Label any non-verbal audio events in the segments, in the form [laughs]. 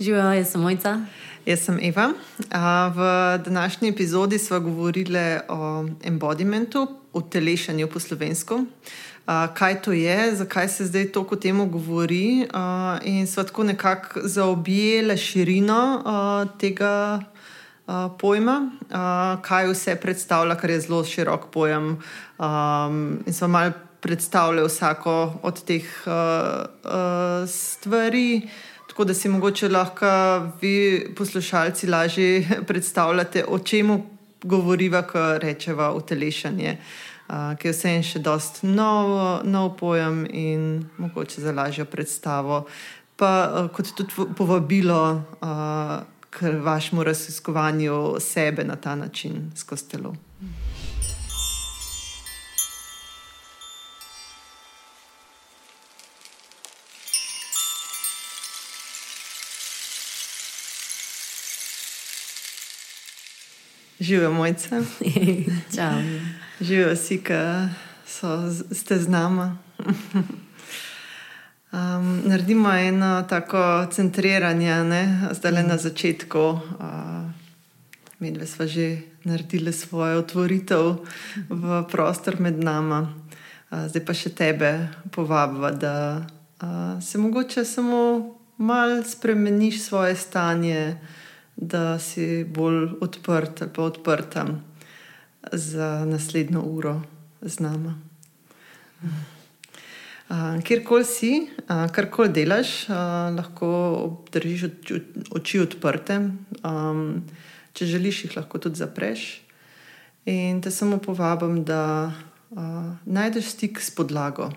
Živijo, jaz sem Mojca. Jaz sem Eva. V današnji epizodi smo govorili o embodimentu, o telešanju po slovensko. Kaj to je, zakaj se zdaj toliko o tem govori, in smo tako nekako zaobjeli širino tega pojma, kaj vse predstavlja, ker je zelo širok pojem. In smo malo predstavljali vsako od teh stvari tako da si mogoče lahko vi, poslušalci, lažje [laughs] predstavljate, o čem govoriva, ko rečeva utelešanje, uh, ki je vse en še dost nov, nov pojem in mogoče za lažjo predstavo. Pa uh, kot tudi povabilo uh, k vašemu raziskovanju sebe na ta način skozi telo. Živijo mojce. [laughs] Živijo vsi, ki ste z nami. Um, naredimo eno tako centriranje, ne? zdaj le na začetku. Uh, Mi dve smo že naredili svojo otvoritev v prostor med nami, uh, zdaj pa še tebe povabimo, da uh, se mogoče samo malo spremeniš svoje stanje da si bolj odprt ali pa odprta za naslednjo uro z nami. Kjerkoli si, karkoli delaš, lahko obdržiš oči odprte. Če želiš, jih lahko tudi zapreš. In te samo povabim, da najdeš stik s podlago,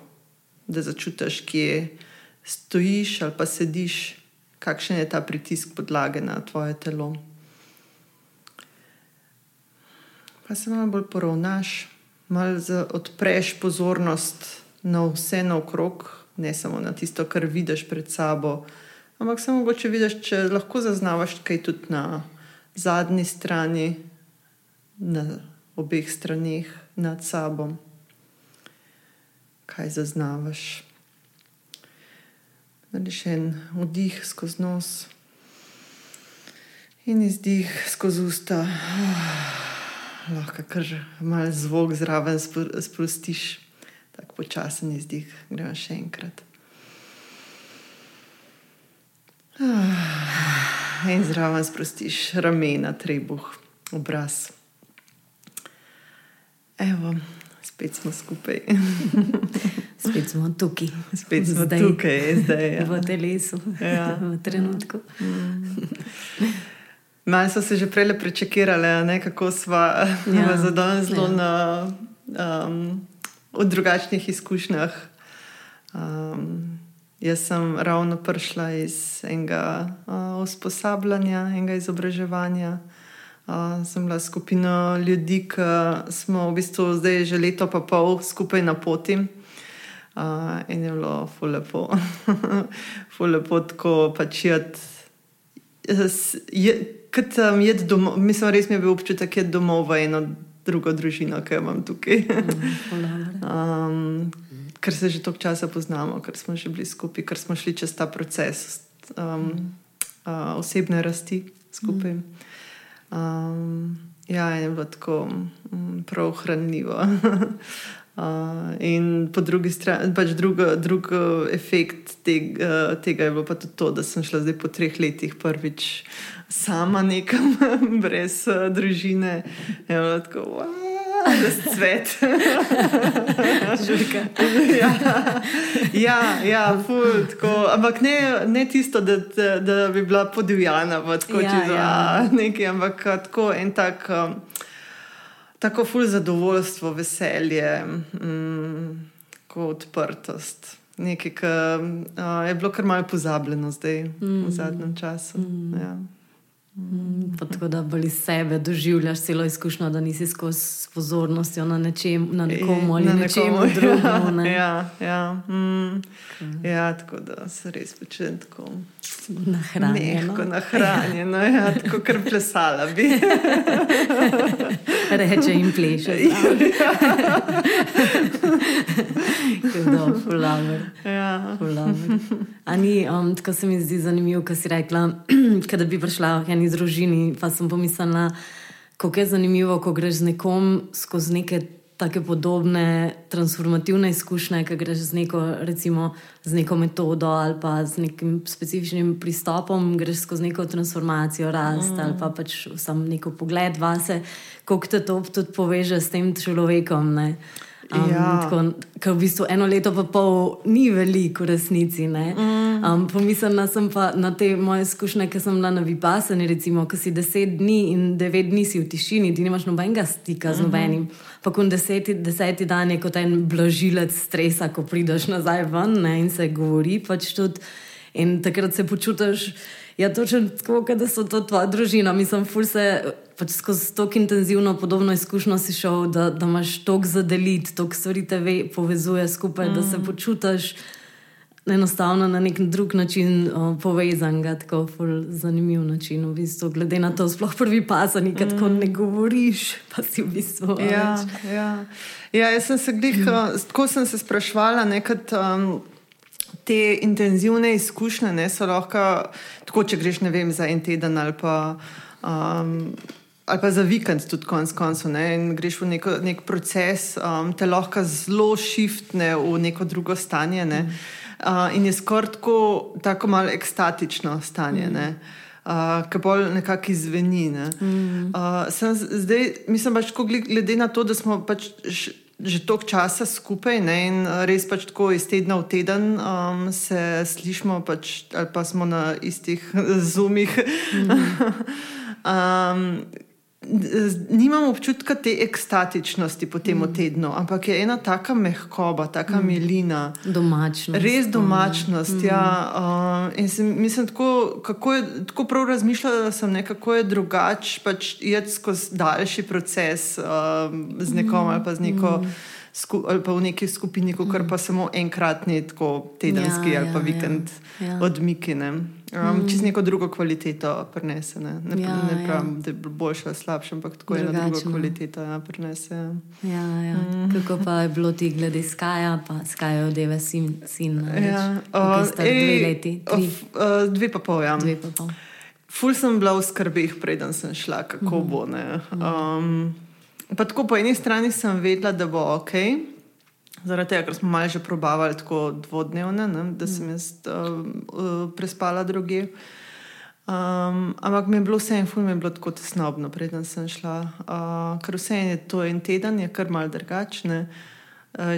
da začutiš, kje stojiš ali pa sediš kakšen je ta pritisk podlage na tvoje telo. Pa se malo bolj poravnaš, malo odpreš pozornost na vse naokrog, ne samo na tisto, kar vidiš pred sabo, ampak samo mogoče vidiš, če lahko zaznavaš kaj tudi na zadnji strani, na obeh straneh nad sabo. Kaj zaznavaš? Narediš en vdih skozi nos in izdih skozi usta. Lahko kar malo zvok zraven sprostiš, tako počasen izdih. Gremo še enkrat. In zraven sprostiš ramena, trebuh, obraz. Evo, spet smo skupaj. [laughs] Spet smo tukaj. Spet smo zdaj, tukaj, zdaj. Ja. V telesu, ja. [laughs] v trenutku. Mm. Malo so se že prej prečekirali, kako smo [laughs] ja. za danes zelo ja. na um, drugačnih izkušnjah. Um, jaz sem ravno prišla iz enega uh, usposabljanja, enega izobraževanja. Uh, sem bila skupina ljudi, ki smo v bistvu zdaj že leto pa pol skupaj na poti. Uh, in je bilo fulepo, [laughs] fulepo tako pač jed. Kot um, jedel domov, mislim, res mi je bil občutek, da je domov v eno drugo družino, ki jo imam tukaj. [laughs] um, ker se že toliko časa poznamo, ker smo že bili skupaj, ker smo šli čez ta proces um, uh, osebne rasti skupaj. Mm. Um, ja, je bilo tako um, prav hranljivo. uh, [laughs] in po drugi strani, pač drugo, drugo efekt teg, uh, tega je bilo pa tudi to, da sem šla zdaj po treh letih prvič sama nekam, [laughs] brez družine. Je bilo tako, wow svet. [laughs] Žurka. ja, ja, ja ful, tako, ampak ne, ne tisto, da, da, da bi bila podivjana, tako ja, za ja. nekaj, ampak tako en tak. Um, tako ful zadovoljstvo, veselje, mm, odprtost. Nekaj, kar uh, je bilo kar malo pozabljeno zdaj, mm. v zadnjem času. Mm. Ja. Mm, tako da bolj sebe doživljaš celo izkušnjo, da nisi skozi pozornost na, nečem, na nekomu ali na nečem [laughs] drugem. Ne? ja, ja, mm, ja, tako da se res počutim tako nahranjeno. nahranjeno ja, tako kar plesala bi. [laughs] reče in pleše. [laughs] Ja. Um, tako se mi zdi zanimivo, kar si rekla, [clears throat] da bi prišla v eni družini. Pa sem pomislila, kako je zanimivo, ko greš z nekom skozi neke tako podobne transformativne izkušnje, ki greš z neko, recimo, z neko metodo ali pa z nekim specifičnim pristopom, greš skozi neko transformacijo, rast mm. ali pa pač samo neko pogled vase, kako te to tudi poveže s tem človekom. Ne? Um, ja. Ker v bistvu eno leto pa pol ni veliko v resnici. Mm. Um, Pomislila sem pa na te moje izkušnje, ki sem bila na Vipasani, recimo, ki si deset dni in devet dni si v tišini, ti nimaš nobenega stika z mhm. nobenim. Mm -hmm. Pa kun deseti, deseti dan je kot en blažilec stresa, ko prideš nazaj ven ne, in se govori pač tudi. In takrat se počutiš. Ja, točno tako, da so to tvoja družina. Mislim, ful se pač skozi tako intenzivno podobno izkušnjo si šel, da, da imaš toliko za deliti, toliko stvari te ve, povezuje skupaj, mm. da se mm. počutiš enostavno na nek drug način o, povezan, tako ful zanimiv način. V bistvu, glede na to, sploh prvi pas, nikaj mm. tako ne govoriš, pa si v bistvu. Ja, ja. ja, jaz sem se glih, [clears throat] mm. tako sem se sprašvala nekaj. Um, te intenzivne izkušnje ne, so lahko, tako če greš vem, za en teden ali pa, um, ali pa za vikend, tudi konec koncev, in greš v neko, nek proces, um, te lahko zelo šiftne v neko drugo stanje. Ne. Uh, in je skoraj tako, tako malo ekstatično stanje. Mm. Uh, ki bolj nekako izveni. Ne. Mm. Uh, sem, zdaj, mislim pač, glede na to, da smo pač že toliko časa skupaj ne, in eh, res pač tako iz tedna v teden um, se slišimo, pač, ali pa smo na istih [laughs] zumih. Mm [laughs] um, nimam občutka te ekstatičnosti po tem mm. tednu, ampak je ena taka mehkoba, taka mm. milina. Domačnost. Res domačnost. Mm. Ja, uh, in sem, mislim, tako, kako je tako prav razmišljala, da sem nekako drugače pač jedel skozi daljši proces uh, z nekom mm. ali pa z neko. Mm. Ali pa v neki skupini, kot pa samo enkratni, tako tedenski ja, ali pa ja, vikend ja, ja. odmiki. Um, mm. Čez neko drugo kvaliteto prenese. Ne, ne, ja, ne pravim, ja. da je boljša ali slabša, ampak tako je ena druga kvaliteta ja, prenese. Ja, ja. Mm. Kako pa je bilo ti glede Skaja, pa Skaja od Deve sin? sin ja. uh, dve leti. Of, uh, dve pa pol, ja. Dve pa pol. Ful sem bila v skrbeh, preden sem šla, kako mm. bo. Um, pa tako po eni strani sem vedela, da bo ok. Zaradi tega, ker smo malo že probavali tako dvodnevne, ne, da sem mm. jaz uh, uh, prespala druge. Um, ampak mi je bilo vse en ful, mi je bilo tako tesnobno, preden sem šla. Uh, ker vse en je to en teden, je kar mal drugačne. Uh,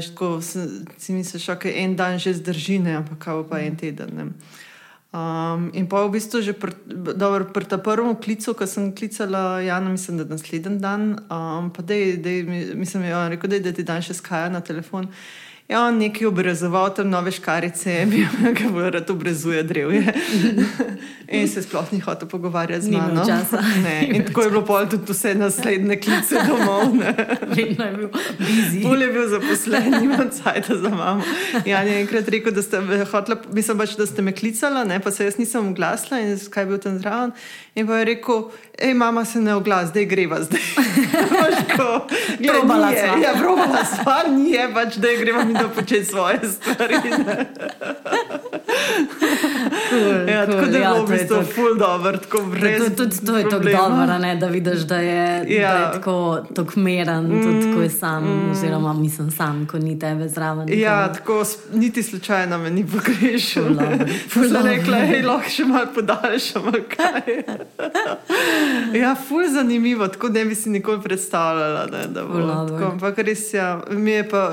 si misliš, da okay, en dan že zdrži, ne, ampak kaj pa en teden. Ne. Um, in pa v bistvu že pri pr tem prvem klicu, ko sem klicala Jana, mislim, da naslednji dan, um, pa da je, mislim, da je rekel, da ti dan še skaja na telefon. Ja, on nekaj obrazoval, tam nove škarice, [laughs] ki bo rad obrezuje drevje. in se sploh ni hotel pogovarjati z mano. [laughs] Ne, in tako je bilo pol tudi vse naslednje klice domov. Vedno je bil bizi. Pol je bil zaposlen, [laughs] nima cajta za mamo. Ja, je enkrat rekel, da ste, hotla, mislim, bač, da ste me klicala, ne, pa se jaz nisem oglasila in kaj je bil tam zraven. In pa je rekel, hej, mama se ne oglas, zdaj greva zdaj. Probala sem. Ja, probala sem, ni je pač, da greva mi da početi svoje stvari. Cool, ja, cool, tako da ja, je v bistvu ful dobro, tako brez. To, to, to, to je tako dobro, da vidiš, da je, ja. da je tako, tako meren, mm, tudi ko je sam, mm. oziroma mislim sam, ko ni tebe zraven. Ja, tako niti slučajno me ni pogrešil. Ful za rekla, hej, lahko še malo podaljšamo. ja, ful zanimivo, tako ne bi si nikoli predstavljala, ne, da bo tako. Ampak res ja, mi je pa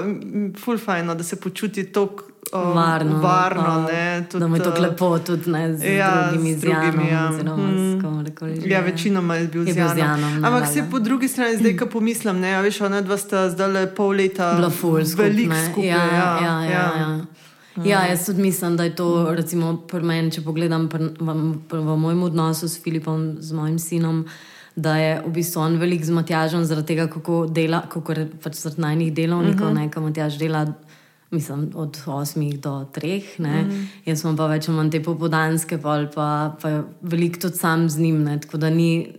ful fajno, da se počuti toliko um, varno. varno ne, tudi, da mu je to lepo, tudi ne, z ja, drugimi izjavami. Ja. Hmm. Ja, večinoma je bil zjanom. Ampak se po drugi strani, zdaj, ko pomislim, ne, veš, ona dva sta zdaj le pol leta. Veliko skupaj. Ja, ja, ja, ja, ja. Ja, jaz tudi mislim, da je to, recimo, pri meni, če pogledam pr, v, v, v mojem odnosu s Filipom, z mojim sinom, da je v bistvu on velik z Matjažem zaradi tega, kako dela, kako je pač zaradi najnih delovnikov, uh -huh. ne, kako Matjaž dela mislim, od 8 do 3. Mm. Jaz sem pa več manj te popodanske, pa, pa, pa veliko tudi sam z njim. Ne, tako da ni,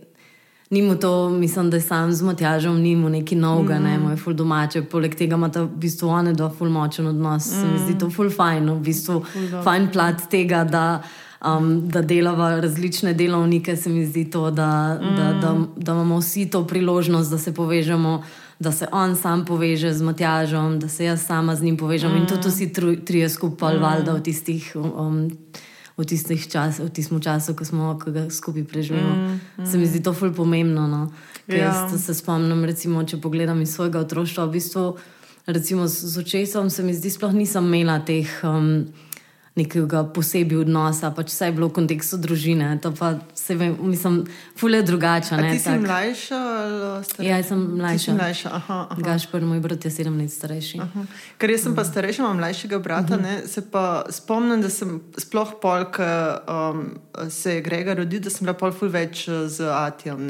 ni mu to, mislim, da je sam z Matjažom, ni mu neki novega, mm. ne, moj ful domače. Poleg tega ima ta v bistvu one dva ful močen odnos. Mm. Se mi zdi to mm. ful fajn, v bistvu ful fajn plat tega, da, um, da delava različne delovnike, se mi zdi to, da, mm. da, da, da imamo vsi to priložnost, da se povežemo. Da se on sam poveže z Matjažom, da se jaz sama z njim povežem, mm. in tudi vsi trije skupaj, mm. valjda, v tistih um, v tistih časih, v tistem času, ko smo ga skupaj preživeli. Mm, mm. Se mi zdi to fully pomembno. No? Ja. Jaz se spomnim, recimo, če pogledam iz svojega otroštva, v bistvu, recimo z očesom, se mi zdi, sploh nisem imela teh. Um, nekega posebnega odnosa, pač vse je bilo v kontekstu družine. To pa se vem, mislim, fule je drugače. Ti si tak. mlajša ali starejša? Ja, sem mlajša. mlajša. Aha, aha. Gašpor, moj brat je sedem let starejši. Aha. Ker jaz sem pa starejša, imam mlajšega brata, uh -huh. ne, se pa spomnim, da sem sploh polk. Um, Se je Grega rodil, da sem bila pol ful več eh, z Atijem.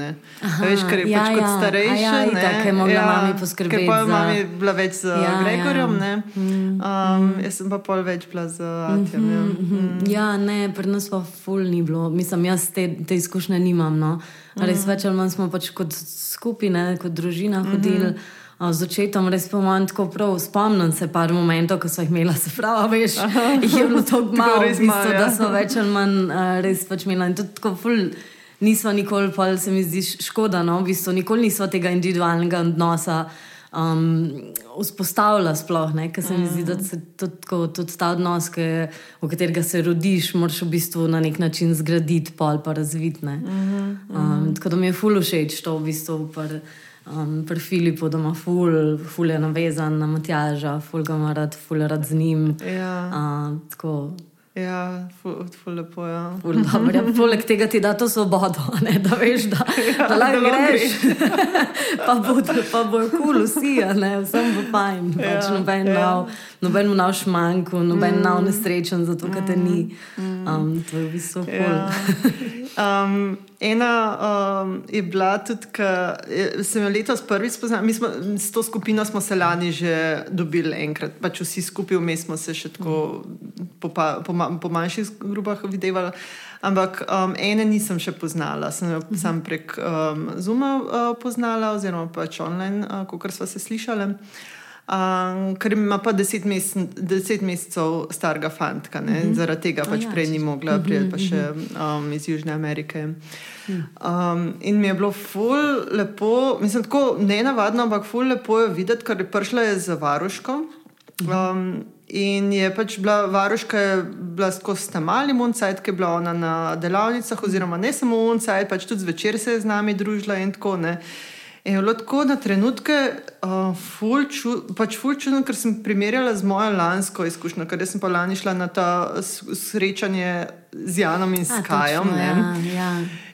Veš, ker je ja, pač ja. kot. Ja, ja, tako je mogla ja, mami poskrbeti. Ker pa je mami bila več z ja, Gregorjem. Ja. Mm, um, mm. Jaz sem pa pol več bila z Atijem. Mm -hmm, ja. mm ja, ne, pri nas pa ful ni bilo. Mislim, jaz te, te izkušnje nimam. No. Mm. Res več ali manj smo pač kot skupine, kot družina hodili. Mm -hmm z očetom res pomeni tako prav. Spomnim se par momentov, ko so jih imela, se pravi, veš, jih je bilo tako [laughs] malo, malo, ja. da so več ali manj uh, res pač imela. In tudi tako ful. Nismo nikoli, pa se mi zdi škoda, no, v bistvu nikoli nismo tega individualnega odnosa um, vzpostavljali, sploh ne, ker se mi zdi, da se tudi, tudi ta odnos, ki, v katerega se rodiš, moraš v bistvu na nek način zgraditi, ali pa razviti. Um, tako da mi je ful všeč to v bistvu. Par, Um, pri Filipu, da ima ful, ful je navezan na Matjaža, ful ga ima rad, ful je rad z njim. Ja. Uh, Ja, ful, ful lepo je. Ja. Ful, ja, poleg tega ti da to svobodo, ne, da veš, da, [laughs] ja, da lahko greš. [laughs] pa bojo kul, cool, vsi, ne, vsem bo fajn. Pač ja, pač noben ja. nav, noben nav šmanjku, noben mm. nav nesrečen, zato ker te ni. Mm. Um, to je v bistvu kul. Cool. Ja. [laughs] Um, ena um, je bila tudi, ker sem jo letos prvič spoznala. Mi smo s to skupino smo se lani že dobili enkrat, pač vsi skupaj, vmes smo se še tako. Po, po, po manjših grupah videla. Ampak um, ene nisem še poznala, sem jo mhm. sam prek um, Zuma uh, poznala, oziroma pač online, uh, kot smo se slišali. Um, ker ima pa deset, mesec, deset mesecev starega fanta, uh mhm. -huh. zaradi tega pač ja, prej ni mogla uh -huh, priti, pa še um, iz Južne Amerike. Um, in mi je bilo ful lepo, mislim, tako ne navadno, ampak ful lepo je videti, ker je prišla je za varuško. Um, In je pač bila varuška, je bila skozi ta mali muncajt, ki je bila ona na delavnicah, oziroma ne samo muncajt, pač tudi zvečer se je z nami družila in tako naprej. In je bilo tako na trenutke, uh, ful, ču, pač ful čudno, ker sem primerjala z mojo lansko izkušnjo, ker sem pa lani šla na ta srečanje z Janom in Skajom. Ja, ja.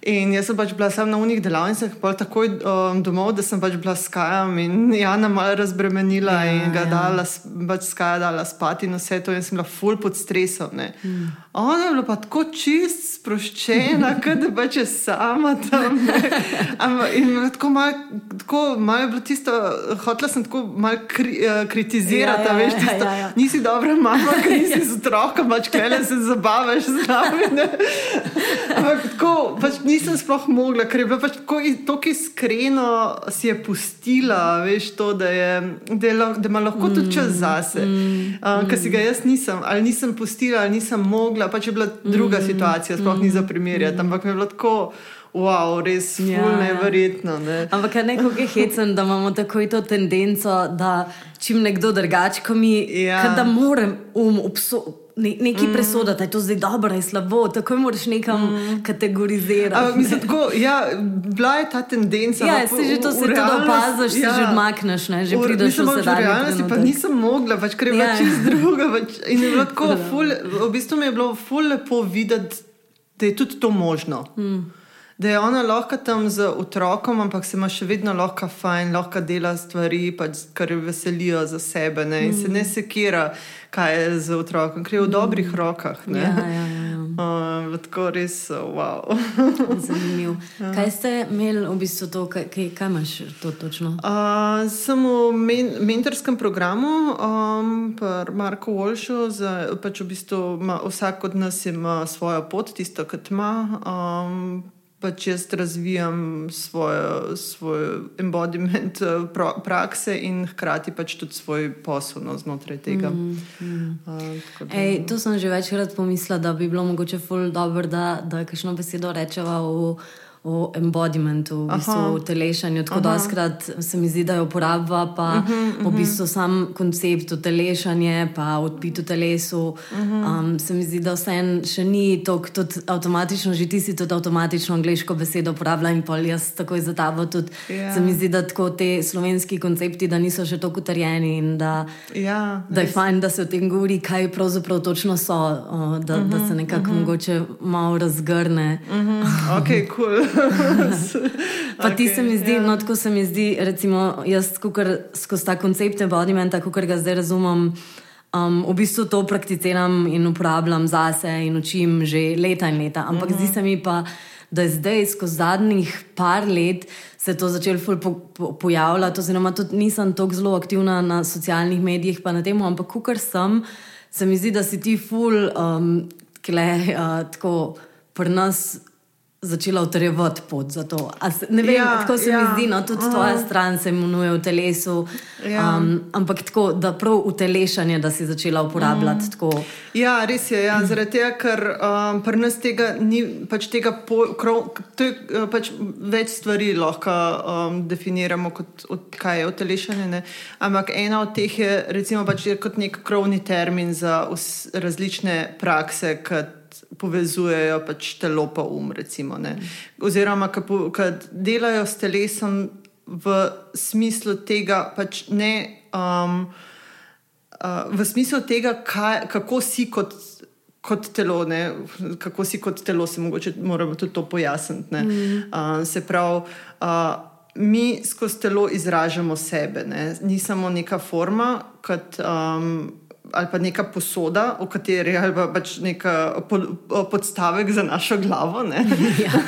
In jaz sem pač bila sam na unih delavnicah, pa takoj um, domov, da sem pač bila s Kajem in Jana malo razbremenila ja, in ga ja. dala, pač Skaja dala spati in vse to, in sem bila full pod stresom. Mm. Ona je bila pa tako čist, sproščena, [laughs] da pač je sama tam. in tako malo, tako malo je bilo tisto, hotela sem tako malo kri, uh, kritizirati, ja, ja, veš, tisto, ja, ja, ja. nisi dobra mama, [laughs] ker nisi z otrokom, pač klele se zabavaš z nami. [laughs] Ampak tako, pač ni nisem sploh mogla, ker je bila pač tako, tako iskreno, si je pustila, veš, to, da, je, da, je, da ima lahko tudi čas mm, zase. Mm, uh, ker si ga jaz nisem, ali nisem pustila, ali nisem mogla, pač je bila druga mm, situacija, sploh ni za mm, primerjati, ampak je bilo tako. Wow, res je ja, nevrjetno. Ne? Ampak je neko hecen, da imamo tako to tendenco, da čim nekdo drugače, ko mi, ja. da moram um obsoditi ne, nekaj mm. presoditi, da je to zdaj dobro ali slabo, tako moraš nekam mm. kategorizirati. Mislim, tako, ja, bila je ta tendenca. Ja, se že to se tudi opaziš, ja. se že odmakneš, ne, že prideš v sedaj. V realnosti pa nisem mogla, pač, ker je ja. čist druga. Pač, in je bilo tako, ful, v bistvu mi je bilo ful lepo videti, da je tudi to možno. Mm da je ona lahko tam z otrokom, ampak se ima še vedno lahko fajn, lahko dela stvari, pač, kar jo veselijo za sebe ne? in mm. se ne mm. sekira, kaj je z otrokom, ker je v mm. dobrih rokah. Ja, ja, ja. [laughs] Uh, tako res, wow. [laughs] Zanimivo. Ja. Kaj ste imeli v bistvu to, kaj, kaj imaš to točno? Uh, sem v men mentorskem programu, um, pri Marku Wolšu, pač v bistvu ma, vsak od nas ima svojo pot, tisto, kar ima. Um, pač jaz razvijam svojo, svoj embodiment eh, prakse in hkrati pač tudi svoj posel no, znotraj tega. Mm, mm. Uh, Ej, to sem že večkrat pomislila, da bi bilo mogoče ful dobro, da, da kakšno besedo rečeva v o embodimentu, v bistvu telešanju. Tako da skrat se mi zdi, da je uporaba pa uh -huh, uh -huh. v bistvu sam koncept telešanja, pa odpit v telesu. Uh -huh. um, se mi zdi, da vse en še ni tako, tudi avtomatično, že ti si tudi avtomatično angliško besedo uporabljal in pol jaz takoj za tabo. Tudi yeah. Ja. se mi zdi, da tako te slovenski koncepti, da niso še tako utrjeni in da, ja, da je fajn, da se o tem govori, kaj pravzaprav točno so, o, da, uh -huh, da se nekako uh -huh. mogoče malo razgrne. Uh -huh. Ok, kul. Cool. [laughs] pa okay, ti se mi zdi, yeah. Ja. no, tako se mi zdi, recimo, jaz skozi ta koncept embodimenta, kot ga zdaj razumem, um, v bistvu to prakticiram in uporabljam zase in učim že leta in leta. Ampak mm -hmm. zdi se mi pa, da je zdaj skozi zadnjih par let. Se to začelo po, po, pojavljati, oziroma tudi nisem tako zelo aktivna na socialnih medijih, pa na tem, ampak kar sem, se mi zdi, da si ti ful, um, kle, uh, tako pri nas začela utrjevati pot za to. Se, ne vem, ja, kako se ja. mi zdi, no, tudi uh -huh. tvoja stran se imenuje v telesu. Ja. Um, ampak tako, da prav utelešanje, da si začela uporabljati. Uh -huh. Ja, res je. Ja, zaradi tega, ker um, pri nas tega ni, pač tega po, krov, to je uh, pač več stvari lahko um, definiramo kot od, kaj je utelešanje. Ne? Ampak ena od teh je, recimo, pač je kot nek krovni termin za vs, različne prakse. Kot, povezujejo pač telo pa um. Recimo, Oziroma, ki delajo s telesom v smislu tega, pač ne, um, uh, v smislu tega, kaj, kako si kot. Kot telo, ne? kako si kot telo, se mogoče moramo tudi to pojasniti. Mm. Uh, se pravi, uh, mi skozi telo izražamo sebe, ne? ni samo neka forma, kot um, ali pa neka posoda, v kateri je pa pač neka podstavek za našo glavo. Ja. [laughs]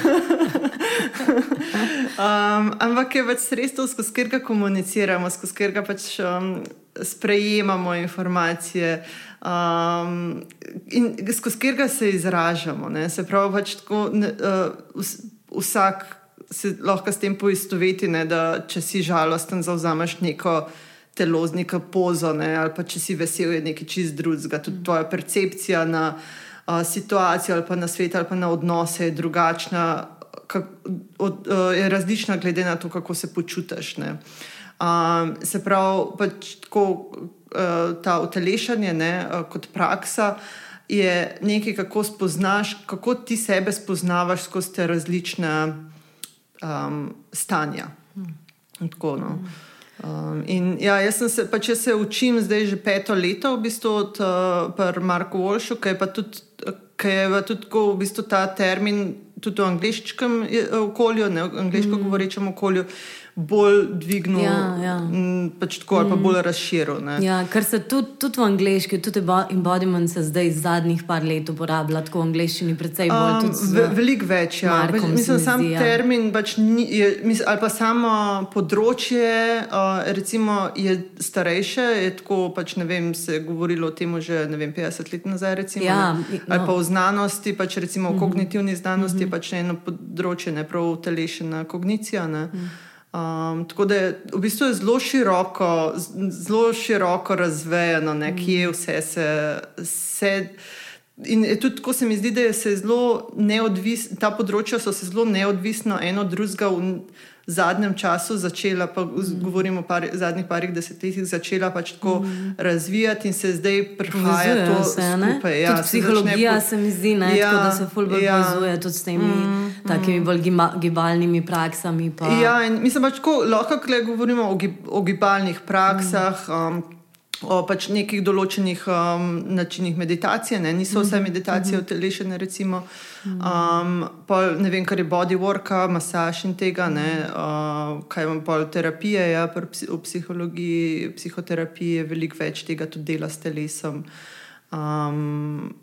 um, ampak je več sredstev, skozi katerega komuniciramo, skozi katerega pač um, sprejemamo informacije. Um, in skozi katerega se izražamo. Ne? Se pravi, pač tako, ne, uh, vsak se lahko s tem poistoveti, ne, da če si žalosten, zauzameš neko telo z neko pozo, ne, ali pa če si vesel, je nekaj čist drugega. Tudi tvoja percepcija na uh, situacijo, ali pa na svet, ali pa na odnose je drugačna, kak, od, uh, je različna, glede na to, kako se počutiš. Um, se pravi, pač tako, uh, ta utelešanje ne, uh, kot praksa. Je nekaj, kako spoznaš, kako ti sebe spoznavaš skozi te različne um, stanja. Hmm. Tako, no. hmm. Um, in ja, jaz se, pač jaz se učim zdaj že peto leto, v bistvu od uh, Marka Walsha, ki je pa tudi, ki je tudi tako, v bistvu ta termin tudi v angliškem okolju, ne v angliško mm. govorečem okolju bolj dvignil, ja, ja. pač tako, ali pa mm. bolj razširil. Ja, ker se tudi, tudi v angliški, tudi embodiment se zdaj zadnjih par let uporablja, tako v angliščini, predvsem bolj. Um, Veliko več, ja. Markom, mislim, sam zdi, ja. termin pač ni, je, mislim, ali pa samo področje, uh, recimo, je starejše, je tako, pač ne vem, se je govorilo o tem že vem, 50 let nazaj, recimo, ja, no. ali pa v znanosti, pač recimo v mhm. kognitivni znanosti, mm -hmm. pač eno področje, ne prav telešena kognicija. Ne. Mm -hmm. Um, tako da je v bistvu zelo široko, zelo široko razvejeno, ne, kje mm. vse se. se in tudi tako se mi zdi, da se zelo neodvisno, ta področja so se zelo neodvisno eno od drugega zadnjem času začela, pa mm. govorimo o par, zadnjih parih desetletjih, začela pač tako mm. razvijati in se zdaj prihaja to skupaj. Ja, psihologija se, po... se mi zdi, ne, ja, tako, da se fulbol ja. povezuje tudi s temi mm. takimi mm. bolj gibalnimi praksami. Pa... Ja, in mislim pač tako, lahko govorimo o, gib, o gibalnih praksah. Mm. Um, o pač nekih določenih um, načinih meditacije, ne? niso vse mhm, meditacije mm -hmm. utelešene, recimo, um, pol, ne vem, kar je bodywork, masaž in tega, ne, uh, kaj imamo pol terapije, ja, v psihologiji, psihoterapiji je veliko več tega tudi dela s telesom. Um,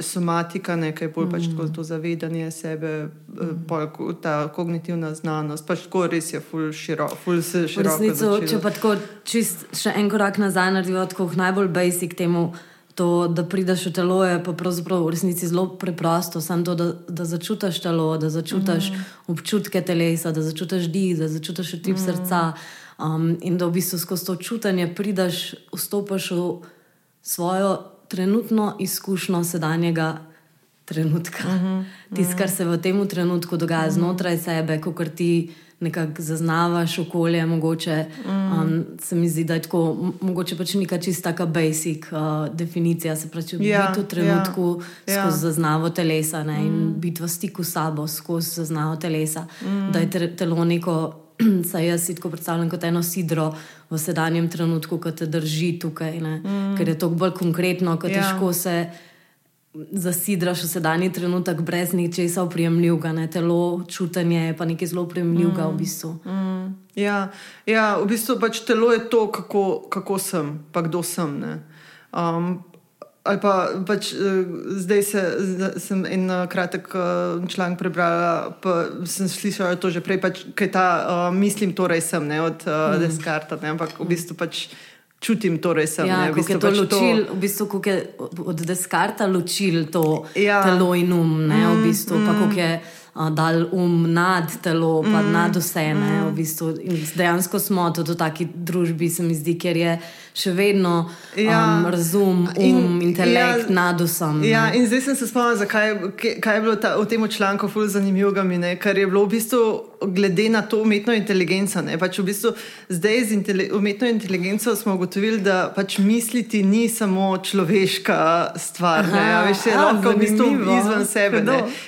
somatika, nekaj bolj pač mm. pač to zavedanje sebe, mm. pol, ta kognitivna znanost, pač tako res je, ful široko. Ful široko če pa tako čist še en korak nazaj naredimo, tako najbolj basic temu To, da prideš v telo, je pa pravzaprav v resnici zelo preprosto. Samo to, da, da začutiš telo, da začutiš mm. občutke telesa, da začutiš dih, da začutiš tip mm. srca. Um, in da v bistvu skozi to čutanje prideš, vstopiš v svojo trenutno izkušnjo sedanjega trenutka. Mm -hmm. Tisto, kar se v tem trenutku dogaja mm -hmm. znotraj sebe, ko ti nekako zaznavaš okolje, mogoče mm. um, se mi zdi, da je tako, mogoče pač neka čista basic uh, definicija, se pravi, ja, biti v trenutku ja, skozi ja. zaznavo telesa ne, mm. in biti v stiku s sabo skozi zaznavo telesa, mm. da je telo neko. [clears throat] Saj jaz si tako predstavljam kot eno sidro v sedanjem trenutku, ki te drži tukaj, mm. ker je to bolj konkretno, kot ja. težko se zasidraš v sedanji trenutek brez ničesa oprijemljivega, ne? telo, čutenje je pa nekaj zelo oprijemljivega mm. v bistvu. Mm. Ja, ja, v bistvu pač telo je to, kako, kako sem, pa kdo sem. Um, ali pa pač uh, zdaj se, sem en uh, kratek uh, članek prebrala, pa sem slišala to že prej, pač, kaj ta uh, mislim, torej sem ne, od uh, mm. Descarta, ne? ampak v bistvu pač čutim, torej sem. Ja, v bistvu, je to pač ločil, to... v bistvu, kako je od deskarta ločil to ja. telo in um, ne, v bistvu, mm, pa kako je dal um nad telo, pa mm, nad vse. Ne, mm. v bistvu. Dejansko smo tudi v taki družbi, se mi zdi, ker je še vedno ja. um, razum, um, in, intelekt ja, nad vsem. Ja, in zdaj sem se spomnila, zakaj je bilo ta, v tem članku zelo zanimivo, ker je bilo v bistvu. Glede na to umetno inteligenco. Pač v bistvu zdaj z intele, umetno inteligenco smo ugotovili, da pač misliti ni samo človeška stvar. Aha, veš, je lahko v bistvu izven sebe.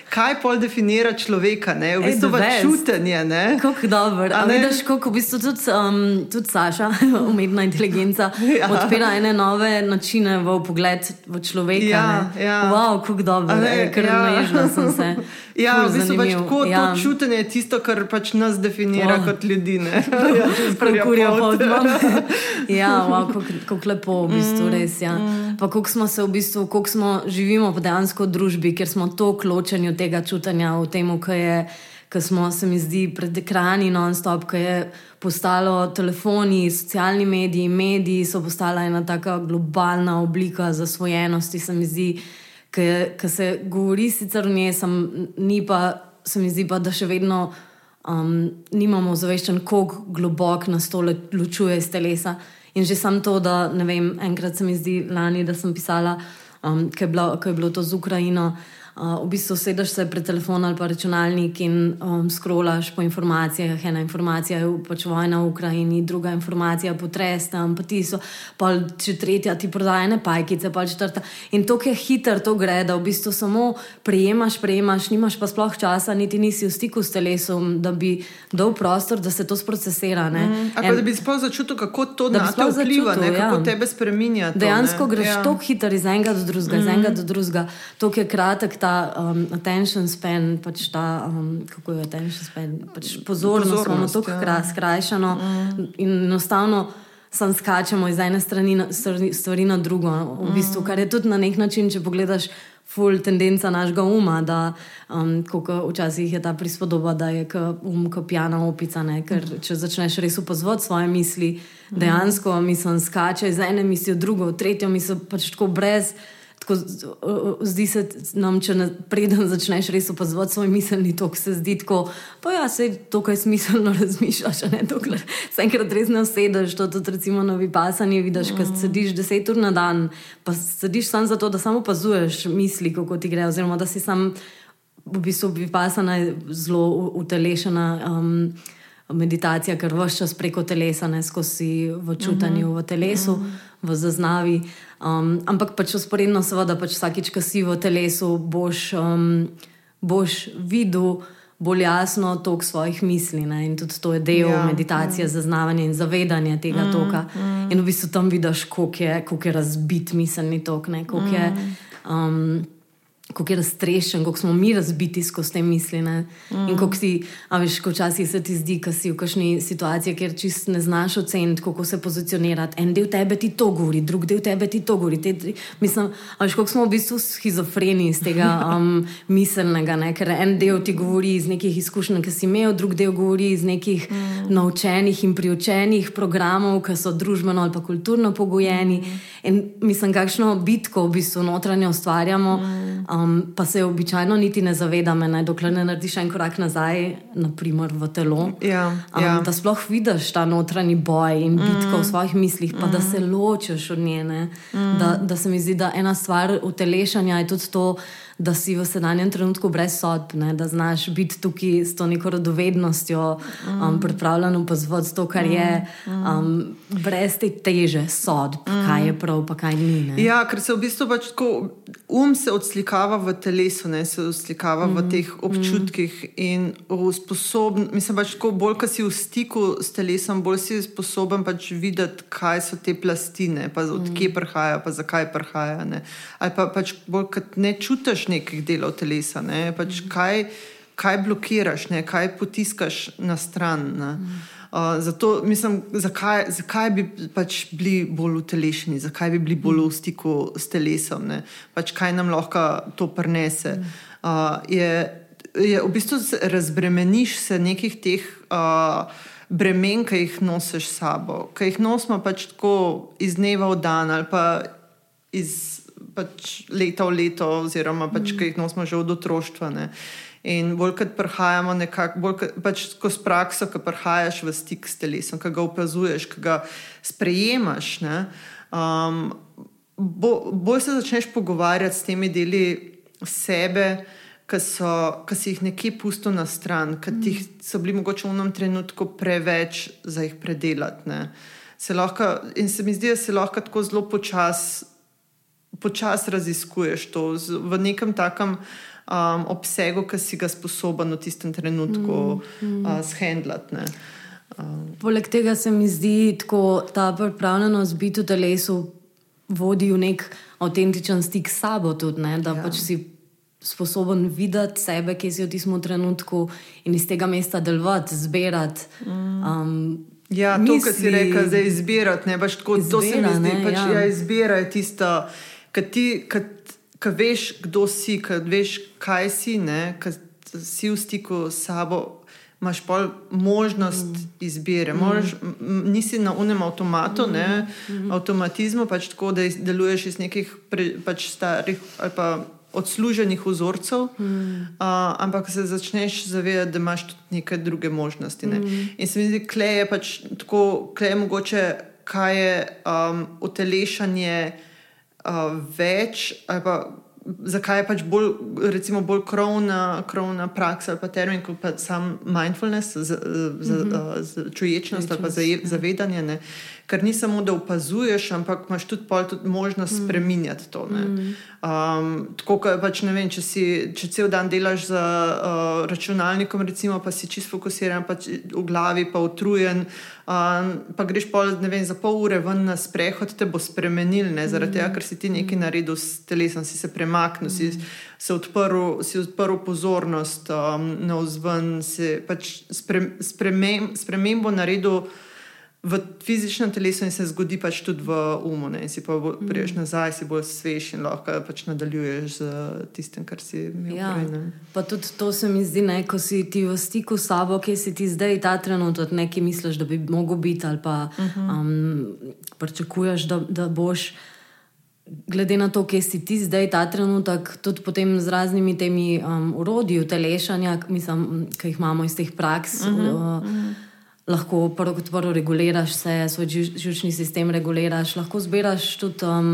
Kaj pol definira človeka, ne? v bistvu pač čutenje. Kako dobro. A vidiš, kako v bistvu tudi, um, tudi Saša, [laughs] umetna inteligenca, ja. odpira ene nove načine v pogled v človeka. Ja, ja. Wow, kako dobro, ker ja. nežna sem se. [laughs] Ja, v bistvu pač tako, ja. to čutenje je tisto, kar pač nas definira oh. kot ljudi. Prekurijo pod nami. Ja, wow, kako lepo, v bistvu, mm, res. Ja. Mm. Pa kako smo se v bistvu, kako smo živimo v dejansko družbi, ker smo tako ločeni od tega čutenja v tem, kaj je. Ker smo, se mi zdi, pred ekrani non-stop, ki je postalo telefoni, socialni mediji, mediji so postala ena tako globalna oblika zasvojenosti, se mi zdi ki se govori sicer o njej, sem, ni pa, se mi zdi pa, da še vedno um, nimamo zaveščen, kako globoko nas to ločuje iz telesa. In že samo to, da ne vem, enkrat se mi zdi lani, da sem pisala, um, ko je bilo to z Ukrajino v bistvu sedeš se pred telefonom ali pa računalnik in um, scrollaš po informacijah. Ena informacija je pač vojna v Ukrajini, druga informacija potres tam, pa ti so, pa če tretja ti prodajene pajkice, pa četrta. In to je hitro, to gre, da v bistvu samo prejemaš, prejemaš, nimaš pa sploh časa, niti nisi v stiku s telesom, da bi dal prostor, da se to sprocesira. Mm, en, da bi sploh začutil, kako to na te vpliva, začutil, ne, kako ja. tebe spremenja. Dejansko ne? greš ja. tako hitro iz enega do drugega, mm. iz enega do drugega, to je kratek ta um, attention span, pač ta, um, kako je attention span, pač pozornost, imamo tako ja. skrajšano mm. in enostavno. Sam skačemo iz ene strani na, stvari na drugo, v bistvu, kar je tudi na nek način, če pogledaš, full tendenca našega uma, da um, včasih je ta prispodoba, da je um kot pijana opica. Ne? Ker če začneš res upozoriti svoje misli, dejansko mislim, skače iz ene misli v drugo, v tretjo misli, pač tako brez. Tako, zdi se nam, če preden začneš res opazovati svoj miselni tok, se zdi tako, pa ja, se to, kaj smiselno [laughs] razmišljaš, ne dokler se enkrat res ne usedeš, to tudi recimo na vipasani vidiš, mm. ko sediš deset ur na dan, pa sediš samo zato, da samo opazuješ misli, kako ti gre, oziroma da si sam v bistvu vipasana zelo utelešena. Um, Meditacija, ker vse čas preko telesa, ne skozi v čutanju, mm -hmm. v telesu, mm -hmm. v zaznavi. Um, ampak pač usporedno, seveda, pač vsakič, ko si v telesu, boš, um, boš videl bolj jasno tok svojih misli. Ne? In tudi to je del ja, meditacije, ja. zaznavanja in zavedanja tega mm, toka. Mm. In v bistvu tam vidiš, koliko je, koliko je razbit miselni tok. Um, kako je raztrešen, kako smo mi razbiti skozi te misli. Mm. In kako si, a veš, ko včasih se ti zdi, da si v kakšni situaciji, kjer čist ne znaš oceniti, kako se pozicionirati. En del tebe ti to govori, drug del tebe ti to govori. Te, mislim, a veš, kako smo v bistvu schizofreni iz tega [laughs] um, miselnega, ne? ker en del ti govori iz nekih izkušenj, ki si imel, drug del govori iz nekih mm. naučenih in priučenih programov, ki so družbeno ali pa kulturno pogojeni. Mm. In mislim, kakšno bitko v bistvu notranje ustvarjamo. Mm um, pa se običajno niti ne zavedam, ne, dokler ne narediš en korak nazaj, naprimer v telo. Ja, um, ja. Da sploh vidiš ta notranji boj in bitko mm. v svojih mislih, pa mm. da se ločiš od njene. Mm. Da, da se mi zdi, da ena stvar utelešanja je tudi to da si v sedanjem trenutku brez sodb, ne? da znaš biti tukaj s to neko radovednostjo, um, mm. pripravljen opazovati to, kar je, mm. um, brez te teže sodb, mm. kaj je prav, pa kaj ni. Ne? Ja, ker se v bistvu pač tako um se odslikava v telesu, ne? se odslikava mm. v teh občutkih mm. in sposoben, mislim pač tako, bolj, ko si v stiku s telesom, bolj si sposoben pač videti, kaj so te plastine, pa odkje mm. prihajajo, pa zakaj prihajajo. Ali pa pač bolj, kot ne čutiš nekih delov telesa, ne? pač mm. kaj, kaj blokiraš, ne? kaj potiskaš na stran. Mm. Uh, zato mislim, zakaj, zakaj bi pač bili bolj utelešeni, zakaj bi bili bolj v stiku s telesom, pač kaj nam lahko to prenese. Uh, je, je v bistvu razbremeniš se nekih teh uh, bremen, ki jih nosiš s sabo, ki jih nosimo pač tako iz dneva v dan ali pa iz pač leta v leto, oziroma pač, mm. ki jih nosimo že od otroštva. Ne. In bolj kot prihajamo nekako, bolj kot pač skozi prakso, ki prihajaš v stik s telesom, ki ga opazuješ, ki ga sprejemaš, ne, um, bo, bolj se začneš pogovarjati s temi deli sebe. Ki, si jih nekje pustil na stran, ki mm. so bili mogoče v enem trenutku preveč za jih predelati. Se lahko, in se mi zdi, da se lahko tako zelo počasi počasi raziskuješ to v nekem takem um, obsegu, ki si ga sposoben v tistem trenutku mm, mm. uh, shendlati. Um. Poleg tega se mi zdi, da ta pripravljenost biti v telesu vodi v nek avtentičen stik s sabo, tudi, da ja. pač si sposoben videti sebe, ki si v tistem trenutku in iz tega mesta delovati, zbirati. Mm. Um, Ja, to, kar si rekel, da je izbirati, ne pač tako, izbira, to se mi zdi, da pač, ja. ja, izbira je tisto kad ti, kad veš, kdo si, kad veš, kaj si, kad si v stiku s sabo, imaš pa možnost mm. izbire. Mm. Možeš, nisi na unem avtomatu, mm. ne, mm. avtomatizmu, pač tako, da deluješ iz nekih pre, pač starih ali pa odsluženih vzorcev, mm. uh, ampak se začneš zavedati, da imaš tudi neke druge možnosti. Ne. Mm. In se mi zdi, da je pač tako, da je mogoče, kaj je um, utelešanje uh, več, ali pa zakaj je pač bolj, recimo, bolj krovna, krovna praksa ali pa termin, kot pa sam mindfulness, z, z, mm -hmm. z, čuječnost ali pa za, ja. zavedanje. Ne? Ker ni samo, da opazuješ, ampak imaš tudi, tudi možnost mm. spremenjati to. Mm. Um, tako, pač, vem, če, si, če cel dan delaš za uh, računalnikom, recimo, pa si čisto fokusiran, pač v glavi pa utrujen, um, pa greš pol, vem, za pol ure ven na sprehod, te bo spremenil, ne? zaradi mm. tega, ker si ti nekaj naredil s telesom, si se premaknil mm. si, si, odprl, si odprl pozornost um, na vzven, si pač spre, spremem, spremembo naredil v fizičnem telesu in se zgodi pač tudi v umu. Ne? In si pa mm. priješ nazaj, si bolj svež in lahko pač nadaljuješ z tistim, kar si imel. Ja. Prej, pa tudi to se mi zdi, ne? ko si ti v stiku s sabo, ki si ti zdaj ta trenutek nekaj misliš, da bi mogel biti ali pa uh mhm. -huh. um, pričakuješ, da, da boš glede na to, kje si ti zdaj, ta trenutek, tudi potem z raznimi temi um, urodji utelešanja, mislim, ki jih imamo iz teh praks. Uh -huh, uh, uh -huh. Lahko prvo kot prvo reguliraš se, svoj žužni sistem reguliraš, lahko zbiraš tudi, um,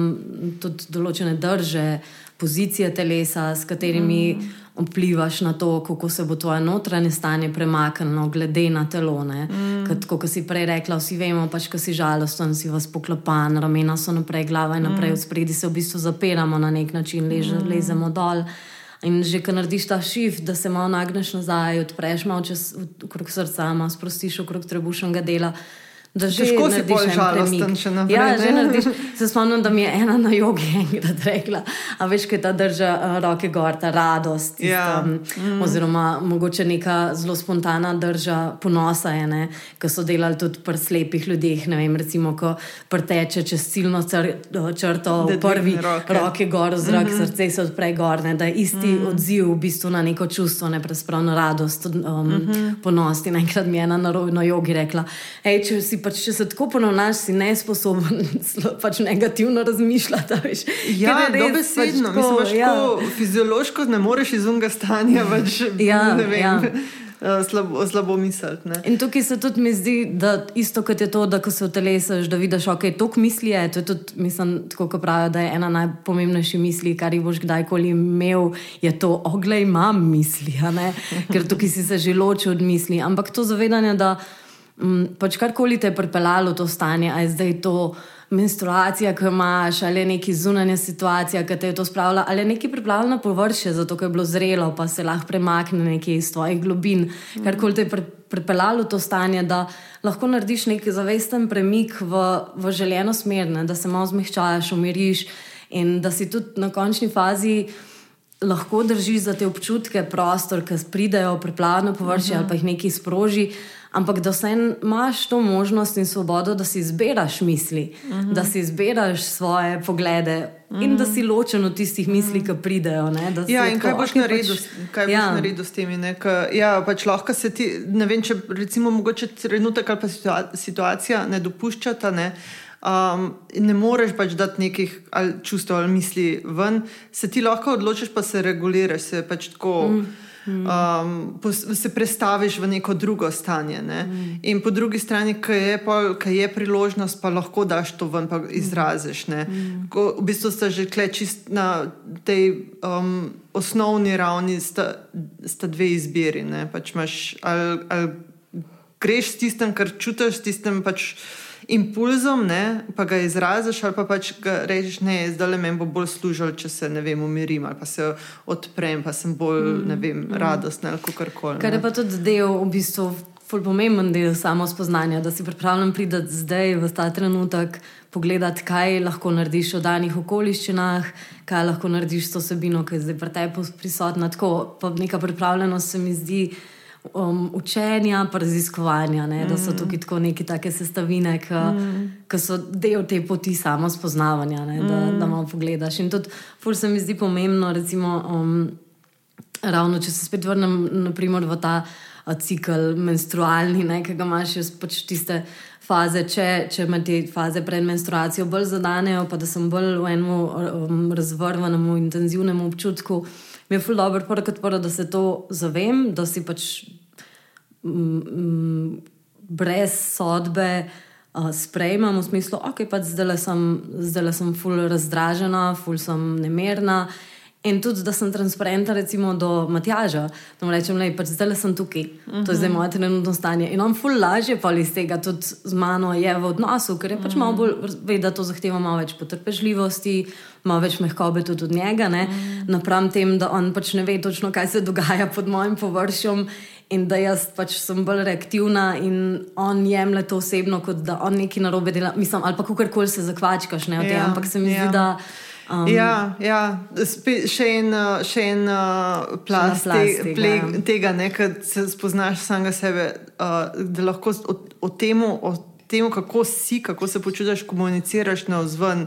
tudi določene drže, pozicije telesa, s katerimi mm vplivaš na to, kako se bo tvoje notranje stanje premaknilo, glede na telo. Mm. Kot si prej rekla, vsi vemo, pač, ko si žalosten, si vas poklopan, ramena so naprej, glava in naprej, mm. v spredi se v bistvu zapiramo na nek način, leže, mm. lezemo dol. In že, ko narediš ta šift, da se malo nagneš nazaj, odpreš malo čez okrog srca, malo sprostiš okrog trebušnega dela, da že Težko si bolj en žalosten, če naprej, Ja, ne? že narediš. Se spomnim, da mi je ena na jogi [laughs] enkrat rekla, a veš, kaj ta drža uh, roke gor, ta radost. Tista, Ja. mm. Oziroma, mogoče neka zelo spontana drža ponosa ki so delali tudi pri slepih ljudeh. Ne vem, recimo, ko preteče čez ciljno cr, črto, Da v prvi roke. roke gor, zrak, mm -hmm. srce se odpre gor, ne, da je isti mm -hmm. odziv v bistvu na neko čustvo, ne pravzaprav na radost, um, mm -hmm. ponos. In enkrat mi je ena na, na jogi rekla, Ej, če, si, pač, če se tako ponovnaš, si nesposoben [laughs] pač negativno razmišljati. [laughs] Veš, Ja, dobesedno. pač Mislim, tako, pač ja. tako fiziološko ne moreš iz unga stanja [laughs] več Ja, ne vem, ja. eh, slabo, slabo misliti. ne. In tukaj se tudi mi zdi, da isto kot je to, da ko se vtelesaš, da vidiš, ok, toliko misli je. To je tudi, mislim, tako kot pravijo, da je ena najpomembnejših misli, kar jih boš kdajkoli imel, je to, oglej, imam misli, ker tukaj si se že ločil od misli. Ampak to zavedanje, da pač karkoli te je pripeljalo v to stanje, a je zdaj to. Menstruacija, ki jo imaš, ali je neki zunanja situacija, ki te je to spravila, ali je neki pripravljen na površje, zato ker je bilo zrelo, pa se lahko premakne nekaj iz tvojih globin, karkoli te je pri- pripeljalo v to stanje, da lahko narediš nek zavesten premik v, v željeno smer, ne, da se malo zmehčaš, umiriš in da si tudi na končni fazi. Lahko držiš za te občutke, prostor, ki pridejo, preplavljeno površje uh -huh. ali pa jih nekaj sproži, ampak da vseeno imaš to možnost in svobodo, da si izbiraš misli, uh -huh. da si izbiraš svoje poglede uh -huh. in da si ločen od tistih misli, ki pridejo. Ne, Ja, in tako, kaj boš okej, naredil, pač, kaj boš ja. naredil s temi? Ne? Ka, ja, pač lahko se ti, ne vem, če recimo mogoče trenutek ali pa situa- situacija ne dopuščata, ne, um, in ne moreš pač dati nekih ali čustev ali misli ven, se ti lahko odločiš, pa se reguliraš, se pač tako. Mm. Um, pos- se prestaviš v neko drugo stanje. Ne? Mm. In po drugi strani, ki je, pol- je priložnost, pa lahko daš to ven, pa izraziš. Mm. Ko, v bistvu sta že kle čist na tej um, osnovni ravni, sta, sta dve izbiri. ne. Pač imaš, ali, ali greš s tistem, kar čutiš, s tistim pač impulzom, ne, pa ga izraziš, ali pa pač ga rečeš, ne, zdaj le meni bo bolj služil, če se ne vem, umirim ali pa se odprem, pa sem bolj mm, vem, mm. radostna ali kako koli. Kar je pa tudi del, v bistvu, pomemben del samo spoznanja, da si pripravljen priti zdaj v ta trenutek, pogledati, kaj lahko narediš v danih okoliščinah, kaj lahko narediš s to sebino, ki je zdaj pri tebi prisotna. Tako, pa neka pripravljenost se mi zdi. Um, učenja, pa raziskovanja, ne? da so tukaj tako neke take sestavine, ki mm. so del te poti samo spoznavanja, ne? da, mm. da malo pogledaš. In tudi, ful se mi zdi pomembno, recimo, um, ravno če se spet vrnem naprimer, v ta cikl menstrualni, ne, ki ga imaš pač tiste faze, če, če me te faze pred menstruacijo bolj zadanejo, pa da sem bolj v enem um, razvrvanem, intenzivnem občutku, mi je ful dobro, prvo kot prvo, da se to zavem, da si pač mm, brez sodbe. Uh, sprejemam v smislu, okay, pač zdaj sem, zdajle sem ful razdražena, ful sem nemirna. In tudi, da sem transparentna, recimo do Matjaža, da mu rečem, da pač zdaj sem tukaj, uh -huh. to je zdaj moje trenutno stanje. In on ful lažje pa iz tega tudi z mano je v odnosu, ker je pač uh -huh. malo bolj, ve, da to zahteva malo več potrpežljivosti, malo več mehkobe tudi od njega, uh -huh. napram tem, da on pač ne ve točno, kaj se dogaja pod mojim površjem. In da jaz pač sem bolj reaktivna, in on jemlje to osebno, kot da on nekaj narobe dela, mislim, ali pa kako koli se zakvačkaš, ne o tem. Ja, Ampak se mi ja. zdi, da. Um, ja, ja. Spe, še en, uh, še en uh, plast, plast te, tega, ple, ja. tega da se spoznaš samega sebe, uh, da lahko o, o, temu, o temu, kako si, kako se počutiš, komuniciraš na vzven.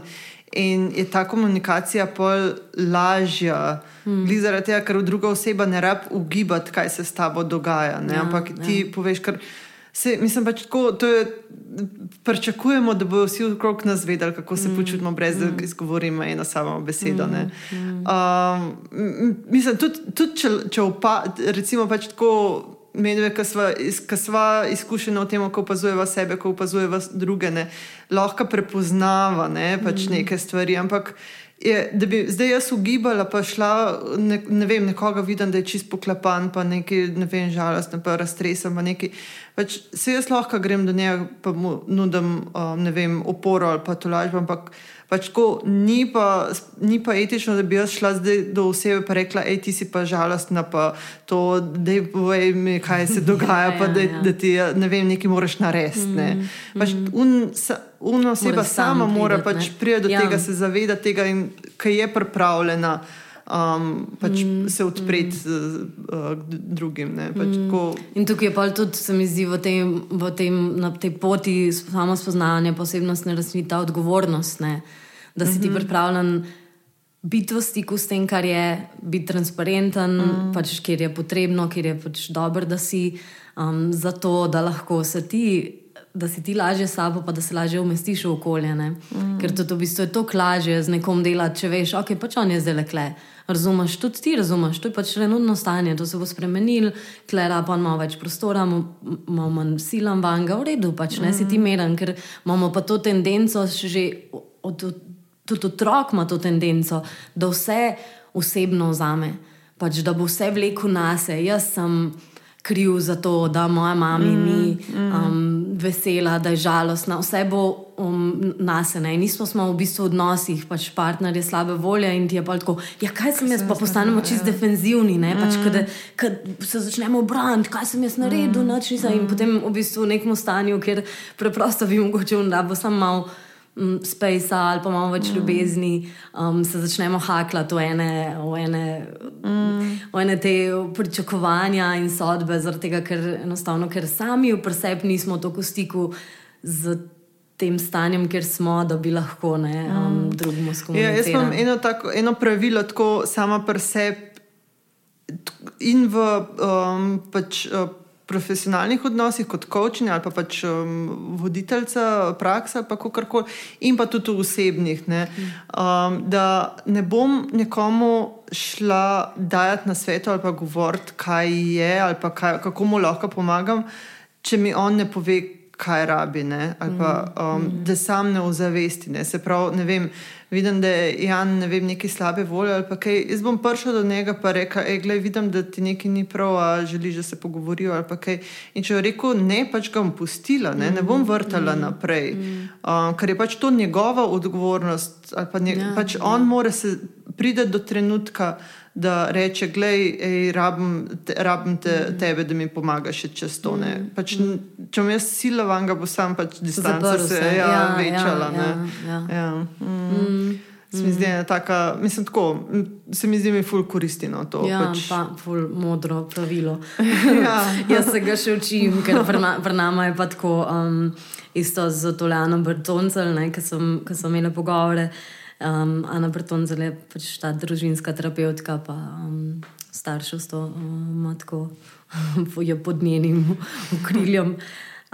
In je ta komunikacija pol lažja, hmm. zaradi tega, ker druga oseba ne rab ugibati, kaj se s tabo dogaja. Ja, Ampak ti ja. poveš, kar se, mislim pač tako. Pričakujemo, da bodo vsi okrog nas vedeli, kako se mm. počutimo, brez da izgovorimo eno samo besedo. Mm. Um, mislim, tudi, tudi če, če opa, recimo pač tako. Medve, ki sva, sva izkušena v tem, kako opazujeva sebe, kako opazujeva druge, ne, lahko prepoznava ne, pač mm. neke stvari. Ampak je, da bi zdaj jaz ugibala, pa šla, ne, ne vem, nekoga vidim, da je čist poklepan, pa nekaj, ne vem, žalosten, pa raztresen, pa nekaj. Pač se jaz lahko grem do njega, pa mu nudim, um, ne vem, oporo ali pa tolažbo, ampak Pač tako, ni, pa, ni pa etično, da bi jaz šla zdaj do osebe in rekla, hej, ti si pa žalostna, pa to, da je povej mi, kaj se [laughs] dogaja, ja, pa da, ja. da ti ne vem, nekaj moraš narediti. Ne. Mm, pač mm. un, sa, una oseba sama mora pač priti do ja. tega, se zavedati tega, in kaj je pripravljena um, pač mm, se odpreti mm. uh, drugim. Pač mm. In tukaj je pa tudi, se mi zdi, v tem, v tem, na tej poti samo spoznavanja posebnostne rasni ta odgovornost, ne? da si mm -hmm. ti mhm. pripravljen. Biti v stiku s tem, kar je, biti transparenten, mm. pač, kjer je potrebno, kjer je pač dobro, da si, um, zato da lahko se ti da si ti lažje sabo, pa da se lažje umestiš v okolje. Mm. Ker to v bistvu je to lažje z nekom delati, če veš, ok, pač on je zdaj le. Razumeš, tudi ti razumeš, to je pač trenutno stanje, to se bo spremenil, klera pa ima več prostora, ima manj silam vanga, v redu, pač ne mm. si ti meren, ker imamo pa to tendenco, že od, od, tudi otrok ima to tendenco, da vse osebno vzame, pač da bo vse vleko nase. Jaz sem kriv za to, da moja mama mm, ni mm. um, vesela, da je žalostna, vse bo um, nasene. In nismo smo v bistvu v odnosih, pač partner je slabe volje in ti je pa tako, ja, kaj sem jaz, pa postanemo čist ja. defenzivni, pač, mm. kad se začnemo braniti, kaj sem jaz naredil, mm. noč nisem. In mm. potem v bistvu v nekem stanju, kjer preprosto bi mogoče, da bo samo malo um, space ali pa imamo več mm. ljubezni, um, se začnemo haklati v ene, v ene, mm. v ene te pričakovanja in sodbe, tega, ker enostavno, ker sami v presebi nismo tako v stiku z. Tem stanjem, kjer smo, da bi lahko ne, um, mm. drugemu skupaj. Ja, jaz imam eno, tako, eno pravilo, tako sama pri sebi in v um, pač, uh, profesionalnih odnosih, kot coaching ali pa pač um, voditeljca, praksa, pa kako in pa tudi v osebnih. Ne? Um, da ne bom nekomu šla dajati na svet ali pa govoriti, kaj je ali kaj, kako mu lahko pomagam, če mi on ne pove, kaj rabi, ne? ali pa um, mm. da sam ne ozavesti. Ne? Se pravi, ne vem vidim, da je Jan ne vem, neki slabe volje. Jaz bom prišel do njega in rekel: Ej, gled, vidim, da ti nekaj ni prav, a želiš, da se pogovorijo. In če je rekel ne, pač ga bom pustila, ne, ne bom vrtala mm. naprej, um, ker je pač to njegova odgovornost. Pa nje, ja, pač on ja. mora se priti do trenutka da reče, gledaj, rabim, te, rabim te, mm. tebe, da mi pomagaš čez to. Mm. Pač, če mi je sila vanga, bo sam pač distanca se, se ja, ja, večala. Ja, ja, ja. Ja. Mm. Mm. Se mi zdi, taka, mislim, tako, se mi zdi, mi ful koristino to. Ja, pač. pa ful modro pravilo. [laughs] ja. [laughs] Jaz se ga še učim, ker pri nama je pa tako um, isto z Tolejanom Brtoncem, ki sem imela pogovore. Um, Ana Breton je pač ta družinska terapeutka, pa um, starševstvo um, tako, [laughs] je pod njenim okriljem.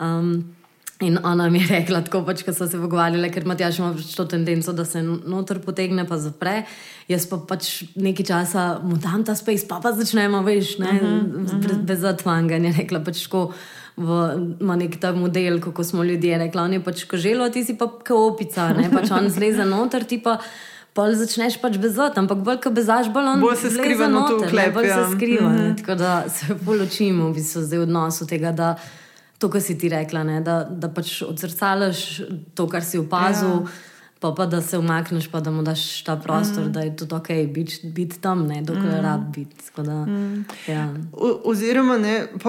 Um, in ona mi je rekla, tako pač, ko so se pogovarjali, ker ima tjaš pač to tendenco, da se noter potegne, pa zapre. Jaz pa pač nekaj časa mu dam ta space, pa pa začnemo, veš, ne, uh -huh, uh -huh. brez zatvanga. Rekla pač tako v nek ta model, kako smo ljudje rekli. On je pač koželo, ti si pa kaopica, ne pač on zleze noter, ti pa. Pa začneš pač bezot, ampak bolj ko bezaš, bolj on bolj se skriva na to klep. Bolj ja. se skriva. Mm -hmm. Tako da se bolj učimo v bistvu zdaj v odnosu tega, da to, kar si ti rekla, ne, da, da pač odzrcalaš to, kar si opazil. Ja pa, pa da se umakneš, pa da mu daš ta prostor, mm. da je to ok, biti bit tam, ne, dokler mm. rad biti. Mm. Ja. Oziroma,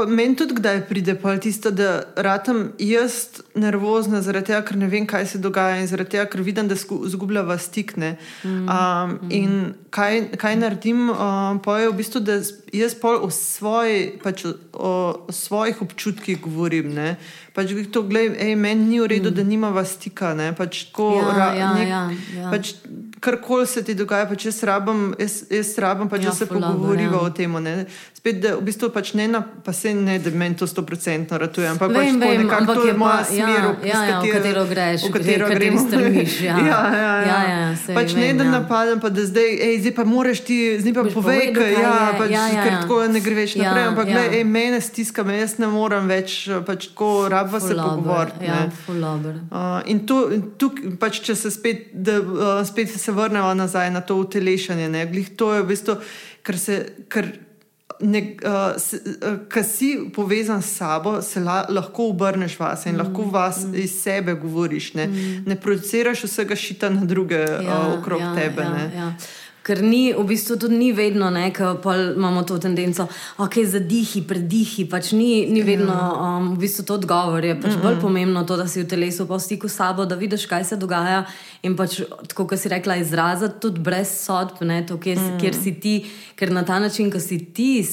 meni tudi kdaj pride pa tisto, da ratam jaz nervozna zaradi tega, ker ne vem, kaj se dogaja in zaradi tega, ker vidim, da zgubljava stikne. Mm. Um, in kaj, kaj naredim, um, pa je v bistvu, da jaz pol o, svoj, pač o, o svojih občutkih govorim. Ne pač to, gledaj, meni ni v redu, mm. da nimava stika. Pač tako, ja, ra, ja, nek, ja, ja. pač, kar koli se ti dogaja, pač jaz rabim, jaz, jaz rabim pač, ja, da se pogovoriva ja. o tem. Spet, da, v bistvu pač ne, na, pa se ne, da meni to sto procentno ratuje, ampak pač vem, pač nekako to je moja ja, smer, ja, ja, ja, v katero greš, v katero greš, strmiš. [laughs] Ja, ja, ja. ja. ja, ja pač vem, ne, da ja. napadem, pa da zdaj, ej, zdaj pa moraš ti, zdaj pa povej, kaj ja, pač, ja, ja, ker tako ne greš ja, naprej, ampak ja. Gled, ej, mene stiska, me jaz ne morem več, pač tako rabva se pogovoriti. Ja, uh, in tu, tu pač, če se spet, da, uh, spet se vrnemo nazaj na to utelešanje, ne, glih to je v bistvu, ker se, ker uh, uh, ki si povezan s sabo, se la, lahko obrneš vas in mm. lahko vas mm. iz sebe govoriš. Ne, mm. ne projiciraš vsega šita na druge ja, uh, okrog ja, tebe. Ja, ja. Ker ni, v bistvu tudi ni vedno, da imamo to tendenco, je zadihi, predihi. Pač ni, ni vedno um, v bistvu to odgovor. Je pač mm -hmm. bolj pomembno to, da si v telesu, pa v stiku s sabo, da vidiš, kaj se dogaja. In pač, tako kot si rekla, izraziti tudi brez sodb, ne, to, kjer, mm kjer si ti, ker na ta način, ko si ti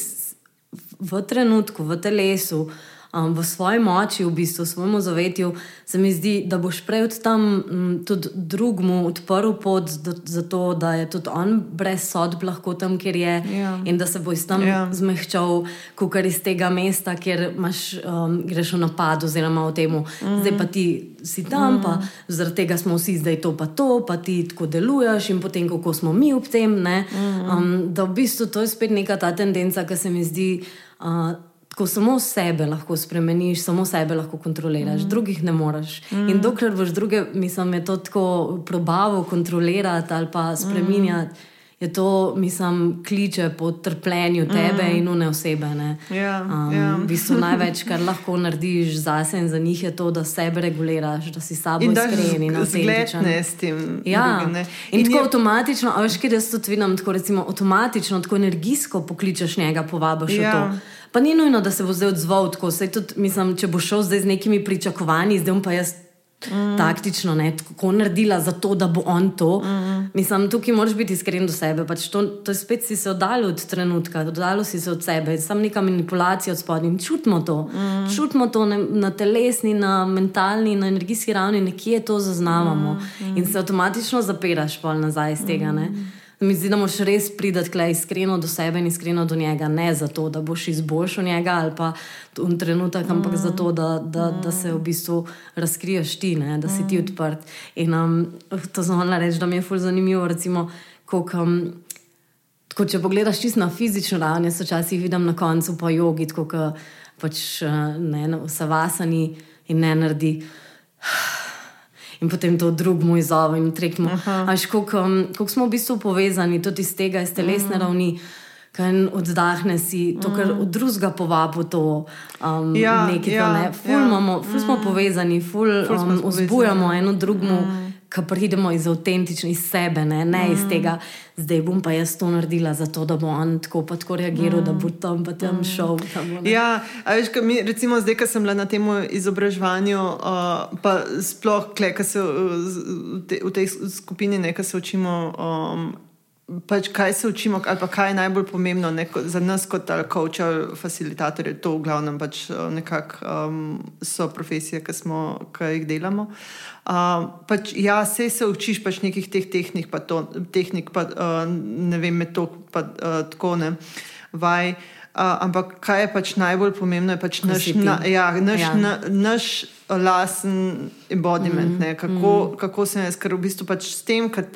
v trenutku, v telesu um, v svoji moči, v bistvu v svojem zavetju, se mi zdi, da boš prej od tam um, tudi drugmu odprl pot do, za to, da je tudi on brez sodb lahko tam, kjer je ja. in da se boš tam ja. zmehčal, kar iz tega mesta, kjer imaš, um, greš v napad, oziroma v tem, mm. zdaj pa ti si tam, mm. pa zaradi tega smo vsi zdaj to, pa to, pa ti tako deluješ in potem, kako smo mi ob tem. Mm. Um, da v bistvu to je spet neka ta tendenca, ki se mi zdi. Uh, ko samo sebe lahko spremeniš, samo sebe lahko kontroliraš, mm. drugih ne moreš. Mm. In dokler boš druge, mislim, je to tako probavo kontrolirati ali pa spremenjati. Mm. Je to, mislim, kliče po trpljenju tebe mm. in une osebe. Ja, um, ja. V bistvu največ, kar lahko narediš zase in za njih, je to, da sebe reguliraš, da si sabo iskren in avtentičen. S tem, ja. drugim, in, in tako je... avtomatično, a veš, kaj jaz to vidim, tako recimo avtomatično, tako energijsko pokličeš njega, povabiš ja. v to. Pa ni nujno, da se bo zdaj odzval tako. Tudi, mislim, če bo šel zdaj z nekimi pričakovanji, zdaj pa jaz. Mm. Taktično, ne, tako naredila, zato da bo on to. Mm. Mislim, tukaj moraš biti iskren do sebe. Pač to, to spet si se oddaljil od trenutka, oddaljil si se od sebe, samo neka manipulacija od spodnjim. Čutimo to, mm. čutimo to ne, na telesni, na mentalni, na energijski ravni, nekje to zaznavamo mm. in se avtomatično zapiraš pol nazaj iz tega. Mm. Mi zdi, da moraš res priti tle iskreno do sebe in iskreno do njega, ne zato, da boš izboljšal njega ali pa v trenutek, ampak mm. zato, da, da, da se v bistvu razkriješ ti, ne? da si ti mm. odprt. In um, to znam reči, da mi je fully zanimivo, recimo, koliko. Um, Tako, če pogledaš čisto na fizično raven, se včasih vidim na koncu po jogi, kot pač, ne, no, savasani in ne naredi in potem to drug moj zove in trekmo. Až koliko um, smo v bistvu povezani tudi iz tega, iz telesne mm. ravni. Kaj oddahne si, to, kar mm. od drugega povabi, to um, ja, nekaj, ja, ne. Ful, ja. Imamo, ful smo mm. povezani, ful, ful um, vzbujamo eno drugemu. Mm ki pridemo iz avtentičnosti, iz sebe, ne, ne mm. iz tega, zdaj bom pa jaz to naredila, zato da bo on tako pa tako reagiral, mm. da bo tam pa tam mm. šel. Tam, ja, veš, mi, recimo zdaj, ko sem bila na tem izobraževanju, uh, pa sploh, kle, se, v, te, v tej skupini nekaj se učimo. Um, pač kaj se učimo, ali pa kaj je najbolj pomembno neko, za nas, kot coach ali facilitator, je to v glavnem pač eh, nekako um, so profesije, ki, smo, ki jih delamo. Uh, pač, ja, se se učiš pač nekih teh tehnik, pa to, tehnik, pa uh, ne vem, metod, pa uh, tako ne. Vaj, uh, ampak kaj je pač najbolj pomembno, je pač naš, na, ja, naš, ja. Na, naš lasen embodiment, mm, kako, mm. kako se je, ker v bistvu pač s tem, kad,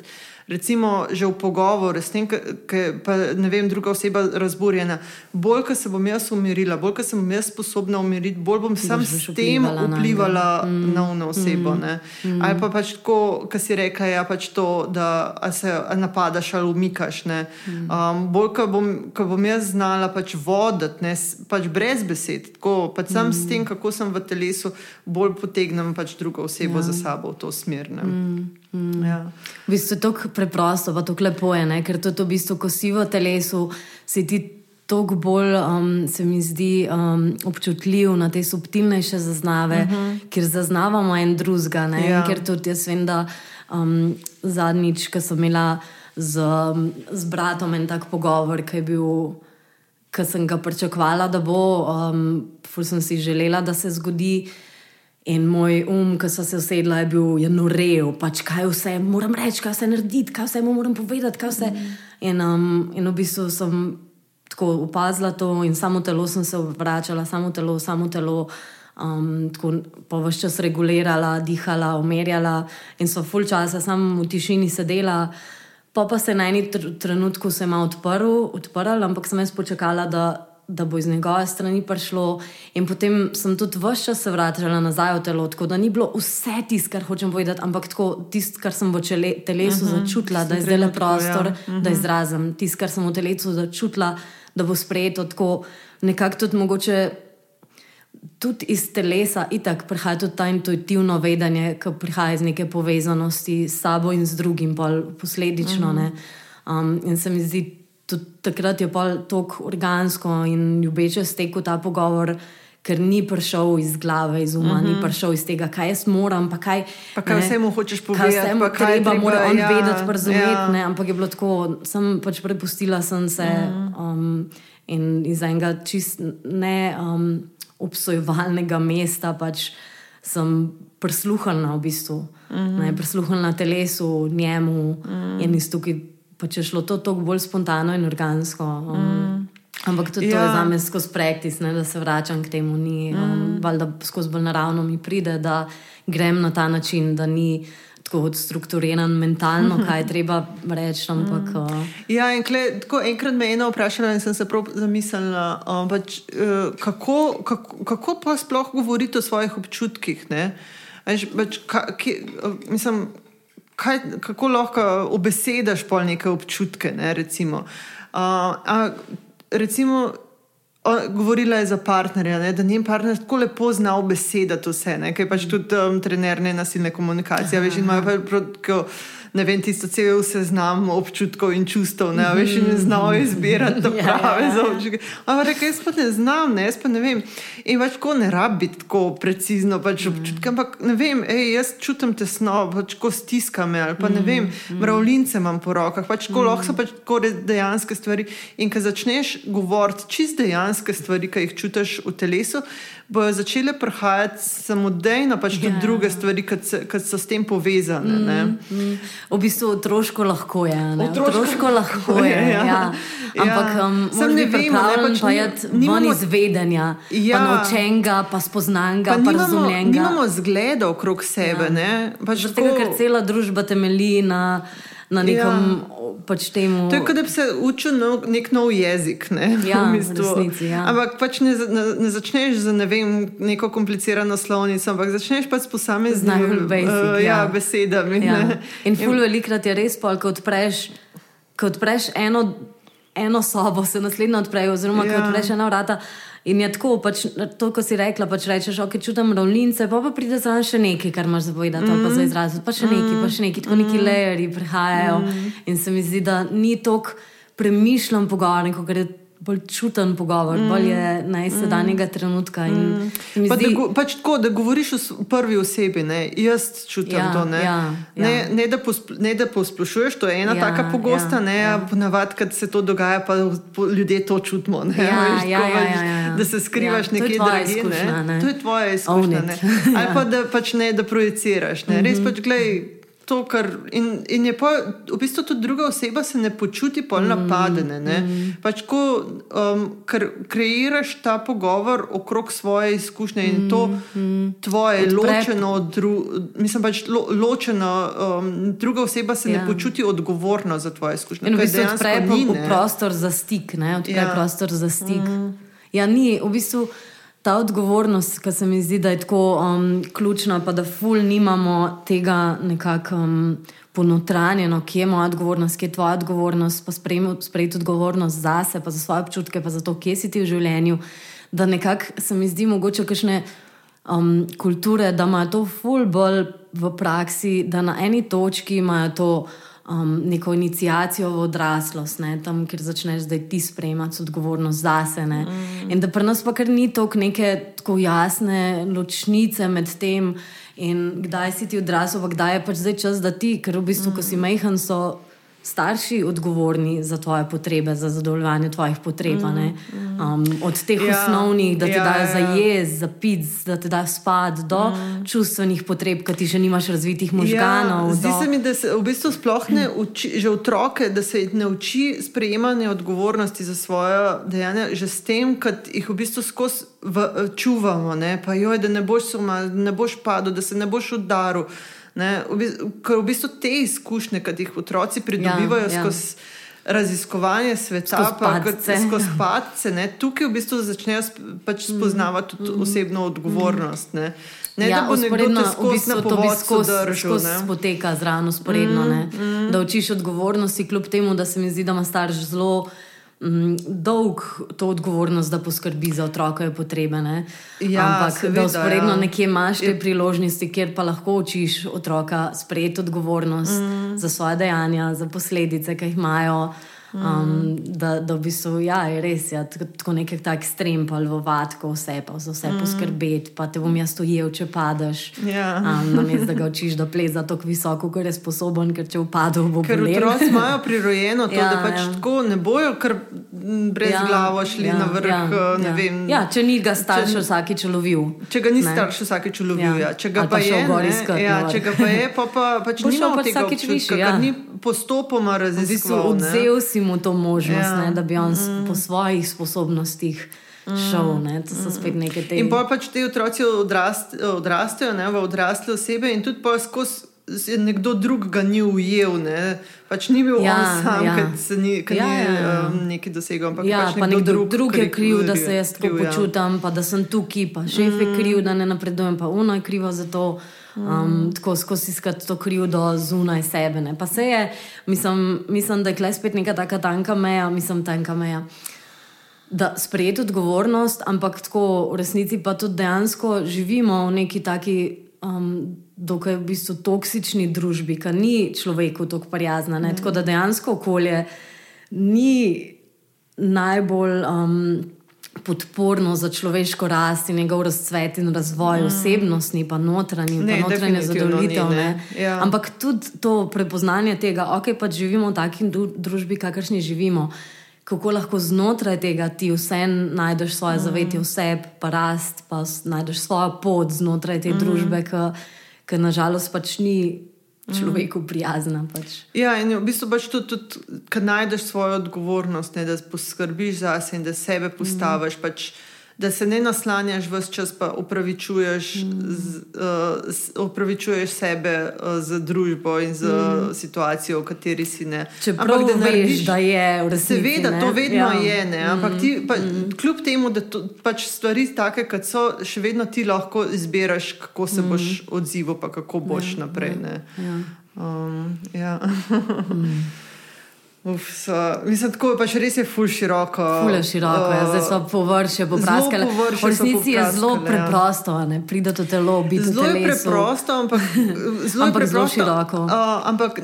recimo, že v pogovoru, s tem, ki pa ne vem, druga oseba razburjena. Bolj, ko se bom jaz umirila, bolj, ko sem jaz sposobna umiriti, bolj bom sam s tem vplivala mm. na uno osebo. Mm. Mm. Ali pa pač tako, ki si reka, ja, pač to, da se napadaš ali umikaš. Mm. Um, bolj, ko bom, ko bom jaz znala pač voditi, ne, pač brez besed, tako pač sam mm. s tem, kako sem v telesu, bolj potegnem pač drugo osebo ja. za sabo v to smer. Mm. Ja. V bistvu je to preprosto, pa to lepo je, ne? ker to je to v bistvu, ko si v telesu, si ti toliko bolj, um, se mi zdi, um, občutljiv na te subtilnejše zaznave, uh mhm. -huh. ker zaznavamo en drugega. Ja. Ker tudi jaz vem, da um, zadnjič, ko sem imela z, z bratom en tak pogovor, ki je bil. Ker sem ga pričakovala, da bo, um, sem si želela, da se zgodi, In moj um, ki so se usedla, je bil je norel, pač kaj vse moram reči, kaj vse narediti, kaj vse moram povedati. Vse. In, um, in v bistvu sem tako opazila to, in samo telo sem se vračala, samo telo, samo telo. Um, tako pa vse čas regulirala, dihala, umirjala, in so full časa sam v tišini sedela. Pa pa se na tr trenutku se je malo odprl, odprl, ampak sem jaz počakala, da da bo iz njegove strani prišlo. In potem sem tudi vse čas se vračala nazaj v telo, tako da ni bilo vse tisto, kar hočem povedati, ampak tisto, kar sem v telesu uh mhm. -huh. začutila, da je zdaj le prostor, ja. uh -huh. da mhm. izrazim. Tisto, kar sem v telesu začutila, da bo sprejeto tako, nekako tudi mogoče. Tudi iz telesa, itak prihaja tudi ta intuitivno vedenje, ki prihaja iz neke povezanosti s sabo in z drugim, posledično. Mm -hmm. um, in se mi zdi, tudi takrat je pa tako organsko in ljubeče stekel ta pogovor ker ni prišel iz glave, iz uma, uh -huh. ni mhm. prišel iz tega, kaj jaz moram. Pa kaj, pa kaj vse mu hočeš povedati? Kaj vse mu treba, treba, mora on ja, vedeti, razumeti. Ja. Ampak je bilo tako, sem pač prepustila sem se uh mhm. -huh. um, in iz enega čist ne um, obsojevalnega mesta pač sem prisluhnila v bistvu. Uh mhm. -huh. Prisluhnila na telesu, njemu uh -huh. in iz tukaj pač je šlo to tako bolj spontano in organsko. Um, -huh. Ampak tudi ja. to je za me skozi praktis, da se vračam k temu. Ni, um, mm. um, da skozi bolj naravno mi pride, da grem na ta način, da ni tako strukturiran mentalno, kaj je treba reči. Ampak, mm. uh, ja, in kle, tako enkrat me je ena vprašala in sem se prav zamislila, um, pač, uh, kako, kako, kako pa sploh govoriti o svojih občutkih. Pač, pač, ka, ki, uh, mislim, kaj, kako lahko obesedaš pol neke občutke. Ne, recimo, uh, a, recimo, o, govorila je za partnerja, ne, da njen partner tako lepo zna besedati vse, ne, kaj pač tudi um, trener ne nasilne komunikacije, veš, imajo prav ne vem, tisto cel seznam občutkov in čustev, ne veš, ne znajo izbirati to [laughs] ja, prave ja, za občutke. Ampak rekel, jaz pa ne znam, ne, jaz pa ne vem. In pač ko ne rabi tako precizno pač občutke, ampak ne vem, ej, jaz čutim tesno, pač ko stiska me ali pa ne vem, mravljince imam po rokah, pač ko lahko so pač tako dejanske stvari. In ko začneš govoriti čist dejanske stvari, ki jih čutiš v telesu, bojo začele prihajati samodejno, pač tudi yeah. Ja. druge stvari, ki so s tem povezane. Mm, mm. V bistvu otroško lahko je. Otroško, otroško lahko je. Ja. Ja. Ampak ja. um, sam ne vem, kaj pač je nimamo izvedenja, ja. naučenega, pa spoznanga, pa, pa nimamo, razumljenega. Nimamo zgleda okrog sebe. Ja. Pač Zato, ker cela družba temelji na na nekem ja. pač temu. To je kot da bi se učil nov, nek nov jezik. Ne? Ja, [laughs] v resnici, ja. Ampak pač ne, ne, ne začneš z ne vem, neko komplicirano slovnico, ampak začneš pač s posameznimi uh, ja, ja. besedami. Ja. In ful velikrat je res pol, ko odpreš, ko odpreš eno, eno sobo, se naslednjo odprejo, oziroma ja. ko odpreš ena vrata. In je tako, pač, to, ko si rekla, pač rečeš, ok, čutim ravnince, pa, pa pride za še nekaj, kar imaš zapovedati, mm. pa za izraziti, pa še nekaj, pa še nekaj, tako neki mm. layeri prihajajo. Mm. In se mi zdi, da ni tako premišljen pogovor, kot je bolj čuten pogovor, mm. bolj je najsedanjega mm. trenutka. Mm. Zdi... Pa da, go, pač tako, da govoriš v prvi osebi, ne? jaz čutim ja, to. Ne, ja, ne, ja. ne, da pospl ne da posplošuješ, to je ena ja, taka pogosta, ja, ne, ja. ponavadi, kad se to dogaja, pa ljudje to čutimo. Ne, ja, veš, ja, ja, ja, ja. Da se skrivaš ja, nekje drugje. Ne? To je tvoja izkušnja. Ali pa da pač ne, da projiciraš. Ne? -hmm. Res pač gledaj to, kar. In, in je pa v bistvu tudi druga oseba, se ne počuti pol napadene. Mm. Pač ko um, kreiraš ta pogovor okrog svoje izkušnje in mm. to mm. tvoje Odpre... ločeno drugega, mislim pač lo, ločeno, um, druga oseba se ja. ne počuti odgovorna za tvoje izkušnje. In v bistvu odpre prostor za stik, ne odpre ja. prostor za stik. Mm. Ja, ni v bistvu ta odgovornost, ki se mi zdi, da je tako um, ključna, pa da ful nimamo tega nekako um, ponotranjeno, kje je moja odgovornost, kje je tvoja odgovornost, pa sprejeti odgovornost za sebe, pa za svoje občutke, pa za to, kje si ti v življenju. Da nekako se mi zdi mogoče kakšne um, kulture, da imajo to ful bolj v praksi, da na eni točki imajo to um, neko inicijacijo v odraslost, ne, tam, kjer začneš zdaj ti sprejemati odgovornost za sebe. Mm. In da pri nas pa kar ni toliko neke tako jasne ločnice med tem, in kdaj si ti odrasel, pa kdaj je pač zdaj čas, da ti, ker v bistvu, mm. ko si majhen, so starši odgovorni za tvoje potrebe, za zadovoljevanje tvojih potreb. Mm, mm. Um, od teh ja, osnovnih, da ti ja, dajo za ja. jez, za pic, da ti dajo spad, do mm. čustvenih potreb, ki ti še nimaš razvitih možganov. Ja, zdi do... se mi, da se v bistvu sploh ne uči, že otroke, da se ne uči sprejemanje odgovornosti za svoje dejanja, že s tem, da jih v bistvu skozi čuvamo, ne? pa joj, da ne boš, suma, ne boš padel, da se ne boš udaril. Ne, v bistvu, ker v bistvu te izkušnje, ki jih otroci pridobivajo ja, ja. skozi raziskovanje sveta, skozi padce, ne, tukaj v bistvu začnejo pač mhm, spoznavati mm, osebno odgovornost. Ne. Ne, ja, da bo nekdo v bistvu to skozi poteka zraven, usporedno. Mm, mm. Da učiš odgovornosti, kljub temu, da se mi zdi, da ima starš zelo mm, dolg to odgovornost, da poskrbi za otroke potrebe. Ne? Ja, Ampak seveda, da usporedno ja. nekje imaš te priložnosti, kjer pa lahko učiš otroka sprejeti odgovornost mm. za svoje dejanja, za posledice, ki jih imajo. Um, da, da v bistvu ja, je res, ja, tako, nek tak ekstrem, pa lvovat, ko vse pa za vse mm. poskrbeti, pa te bom jaz ujel, če padeš. Ja. Um, Namesto da ga učiš, da pleza tako visoko, ker je sposoben, ker če upadel, bo Ker bolel. otroci [laughs] imajo prirojeno to, Ja, da pač ja. tako ne bojo kar brez Ja, glave šli ja, na vrh. ja, eh, ja. vem, ja, če ni ga starš če- vsakič lovil. Če ga ni Ne. starš vsakeč ulovil, Ja. ja. če ga pa, pa je, ne, iskat ja, če ga pa je, pa, pa [laughs] pač ni šel pač vsakič ker ja. ni postopoma V bistvu raziskoval. odzel si mu to možnost, Ja. ne, da bi on mm. po svojih sposobnostih šel. Ne, to so spet neke te In pa pač ti otroci odrast, odrastejo ne, v odrasle osebe, in tudi pa skozi nekdo drug ga ni ujel. Ne. Pač ni bil Ja, on sam, ja. ker se ni, Ja, ni ja, ja. um, nekaj dosegel. Ampak Ja, pač pa nekdo drug, drug je kri- kriv, da se jaz tako kriv, ja. počutim, pa da sem tukaj, pa šef je kriv, da ne napredujem, pa uno je krivo za to. Um, tako skozi iskati to krivdo zunaj sebe. Ne. Pa se je, mislim, mislim, da je klej spet neka taka tanka meja, mislim, tanka meja. Da sprejeti odgovornost, ampak tako v resnici pa tudi dejansko živimo v neki taki. Um, Dokaj v bistvu toksični družbi, ki ni človeku tako prijazna. Ne? Tako da dejansko okolje ni najbolj um, podporno za človeško rast in njegov razcvet in razvoj, mm. osebnostni, pa notranji, Ne, pa notranje zadovoljitev. ni, Ne? ne. Ja. Ampak tudi to prepoznanje tega, ok, pač živimo v taki dru- družbi, kakršni živimo. Kako lahko znotraj tega ti vse najdeš svoje mm. zavetje v sebi, pa rast, pa najdeš svojo pot znotraj te mm. družbe, ki nažalost pač ni človeku prijazna. Pač. Ja, in v bistvu pač tudi, tudi ko najdeš svojo odgovornost, ne, da poskrbiš za sebe in da sebe postaviš. Mm. Pač, Da se ne naslanjaš vse čas, pa upravičuješ, mm. z, uh, upravičuješ sebe uh, z družbo in z mm. situacijo, v kateri si ne. Čeprav Ampak da veš, da je v resnici. Seveda, ne? to vedno ja. ja. je, ne? ampak ti, pa, mm. kljub temu, da to, pač stvari take, kot so, še vedno ti lahko izbiraš, kako se mm. boš odzival, pa kako boš ja, naprej. Ne? Ja. Um, ja. [laughs] mm. Uf, so, mislim, tako je pač res je ful široko. Ful je široko, ja. zdaj so površje popraskale. površje V so resnici je zelo ja. preprosto, ne pride to telo, biti Zelo je telesu. preprosto, ampak [laughs] zelo, Ampak je zelo preprosto, široko. Uh, ampak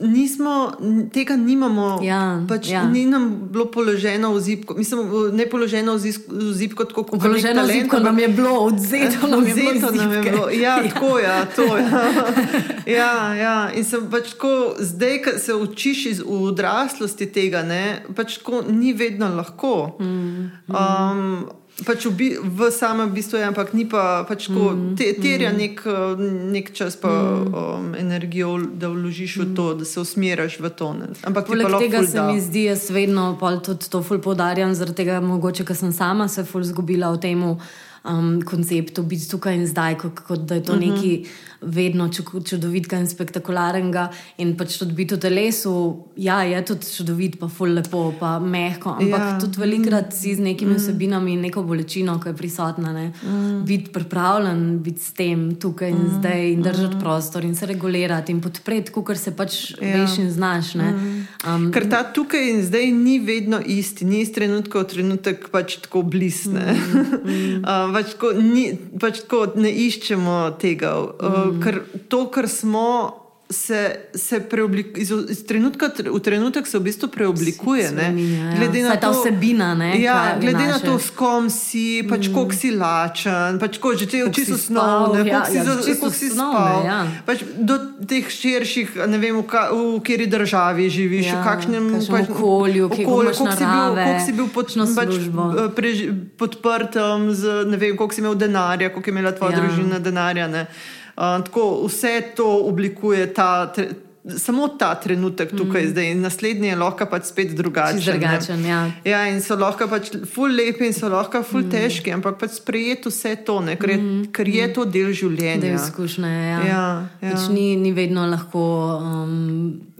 nismo, tega nimamo. Ja, pač ja. Ni nam bilo položeno v zipko. Mislim, v- ne položeno v zis- v zipko, tako kot Položeno zipko nam je bilo odzeto, nam je bilo iz nam je bilo. [laughs] Ja, tako je. Ja, to, ja. [laughs] ja, ja. In sem pač tako, zdaj, ko se učiš iz v odraslosti tega, ne, pač tako ni vedno lahko. Um, Pač v, bi, v samem bistvu je, ampak ni pa pač tako, te, terja nek, eh, nek čas, pa um, energijo, da vložiš v to, da se usmeriš v to. Ne. Ampak Poleg tega se da. mi zdi, jaz vedno tudi to ful poudarjam, zaradi tega mogoče, ker sem sama se ful zgubila v tem um, konceptu biti tukaj in zdaj, kot, kot da je to uh -huh. nekaj vedno ču- čudovitega in spektakularnega in pač tudi biti v telesu, ja, je tudi čudovit, pa ful lepo, pa mehko, ampak Ja. tudi velikrat si z nekimi mm. vsebinami in neko bolečino, ki je prisotna, ne, mm. biti pripravljen biti s tem tukaj in mm. zdaj in držati mm. prostor in se regulirati in podpreti, kot se pač Ja. ja. veš in znaš. Ne. Um, Ker ta tukaj in zdaj ni vedno isti, ni iz trenutka v trenutek pač tako blisne. Mm, mm. [laughs] uh, pač tako, ni, pač tako ne iščemo tega. Uh, mm. Ker to, kar smo. Se, se preoblik, iz, iz trenutka tr- v trenutek se v bistvu preoblikuje. ne. Ja. Glede na Saj ta to- vsebina, ne, Ja, kaj glede na naše- to, s kom si, pač mm. koliko si lačen, pač koliko že te Koliko oči si so spal, osnovne, ja, koliko si, ja, za- čisto koliko si osnovne, spal. ja. Pač do teh širših, ne vem, v, ka, v kateri državi živiš, Ja, v kakšnem pač, okolju, okolju, koliko si bil, koliko si bil pod, pač, eh, prež, podprtem, z, ne vem, koliko si imel denarja, koliko je imela tvoja Ja. ja. družina denarja. ne. Uh, tako, vse to oblikuje ta. Samo ta trenutek tukaj, mm. zdaj, in naslednji je lahko pač spet drugačen. Čisto ne. drugačen, ja. Ja, in so lahko pač ful lepi in so lahko ful mm. težki, ampak pač sprejeti vse to, ne, ker, je, mm. ker je to del življenja. Del izkušnje. Ja. Ja, ja. Pač ni, ni vedno lahko, um,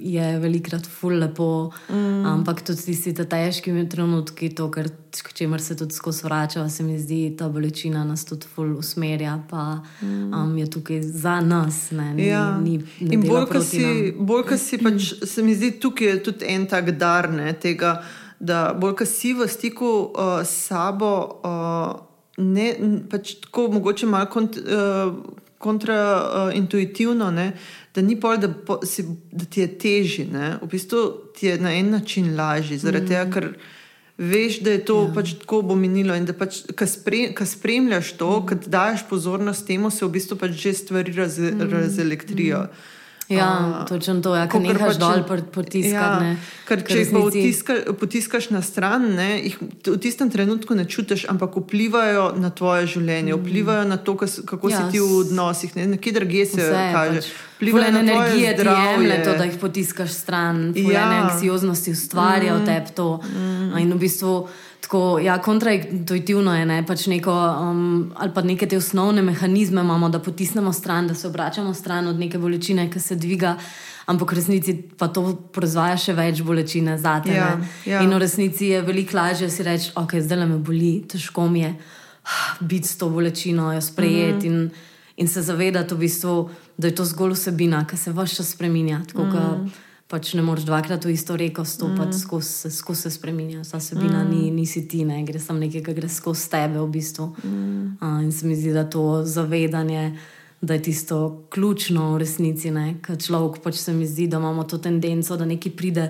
je velikrat ful lepo, mm. ampak tudi tisti ta težki trenutki, to, kar, k čemer se tudi skozi vrača, se mi zdi, ta bolečina nas tudi ful usmerja, pa mm. um, je tukaj za nas. Ne, ni, Ja. ni, ne In dela bolj, proti si, bolj, pač, se mi zdi, tukaj je tudi en tak dar ne, tega, da bolj kot si v stiku uh, s sabo, uh, ne, pač tako mogoče malo kont, uh, kontraintuitivno, uh, da ni pol, da, po, si, da ti je teži. Ne? V bistvu ti je na en način lažje, zaradi mm. tega, ker veš, da je to ja. pač tako bo minilo. In da pač, ki spre, spremljaš to, mm. ki daš pozornost temu, se v bistvu pač že stvari raz, mm. razelektrijo. Mm. Ja, uh, točno to, ja, kar nekaj pač, dol potiskati. Ja, ker če jih potiska, potiskaš na stran, ne, jih v tistem trenutku ne čutiš, ampak vplivajo na tvoje življenje, mm. vplivajo na to, kako ja, si ti v odnosih, ne, nekje drugje se kaže. Pač. Vplivajo na energije, zdravje, to, da jih potiskaš stran, ja. anksioznosti ustvarja mm. v tebi to. Mm. In v bistvu tako, ja, kontraintuitivno je, ne, pač neko, um, ali pa neke te osnovne mehanizme imamo, da potisnemo stran, da se obračamo stran od neke bolečine, ki se dviga. Ampak v resnici pa to proizvaja še več bolečine za te. Ja, ja. In v resnici je veliko lažje si reči, ok, zdaj me boli, težko mi je biti s to bolečino, jo sprejeti mm in, in se zavedati, v bistvu, da je to zgolj vsebina, ki se vse čas spremenja. Tako, mm -hmm pač ne moreš dvakrat v isto reko stopiti, mm. skozi skoz se spremenja. Ta sebina mm. ni, nisi ti, ne gre samo nekaj, kar gre skozi tebe v bistvu. Mm. Uh, in se mi zdi, da to zavedanje. Da je tisto ključno v resnici, ker človek pač se mi zdi, da imamo to tendenco, da nekaj pride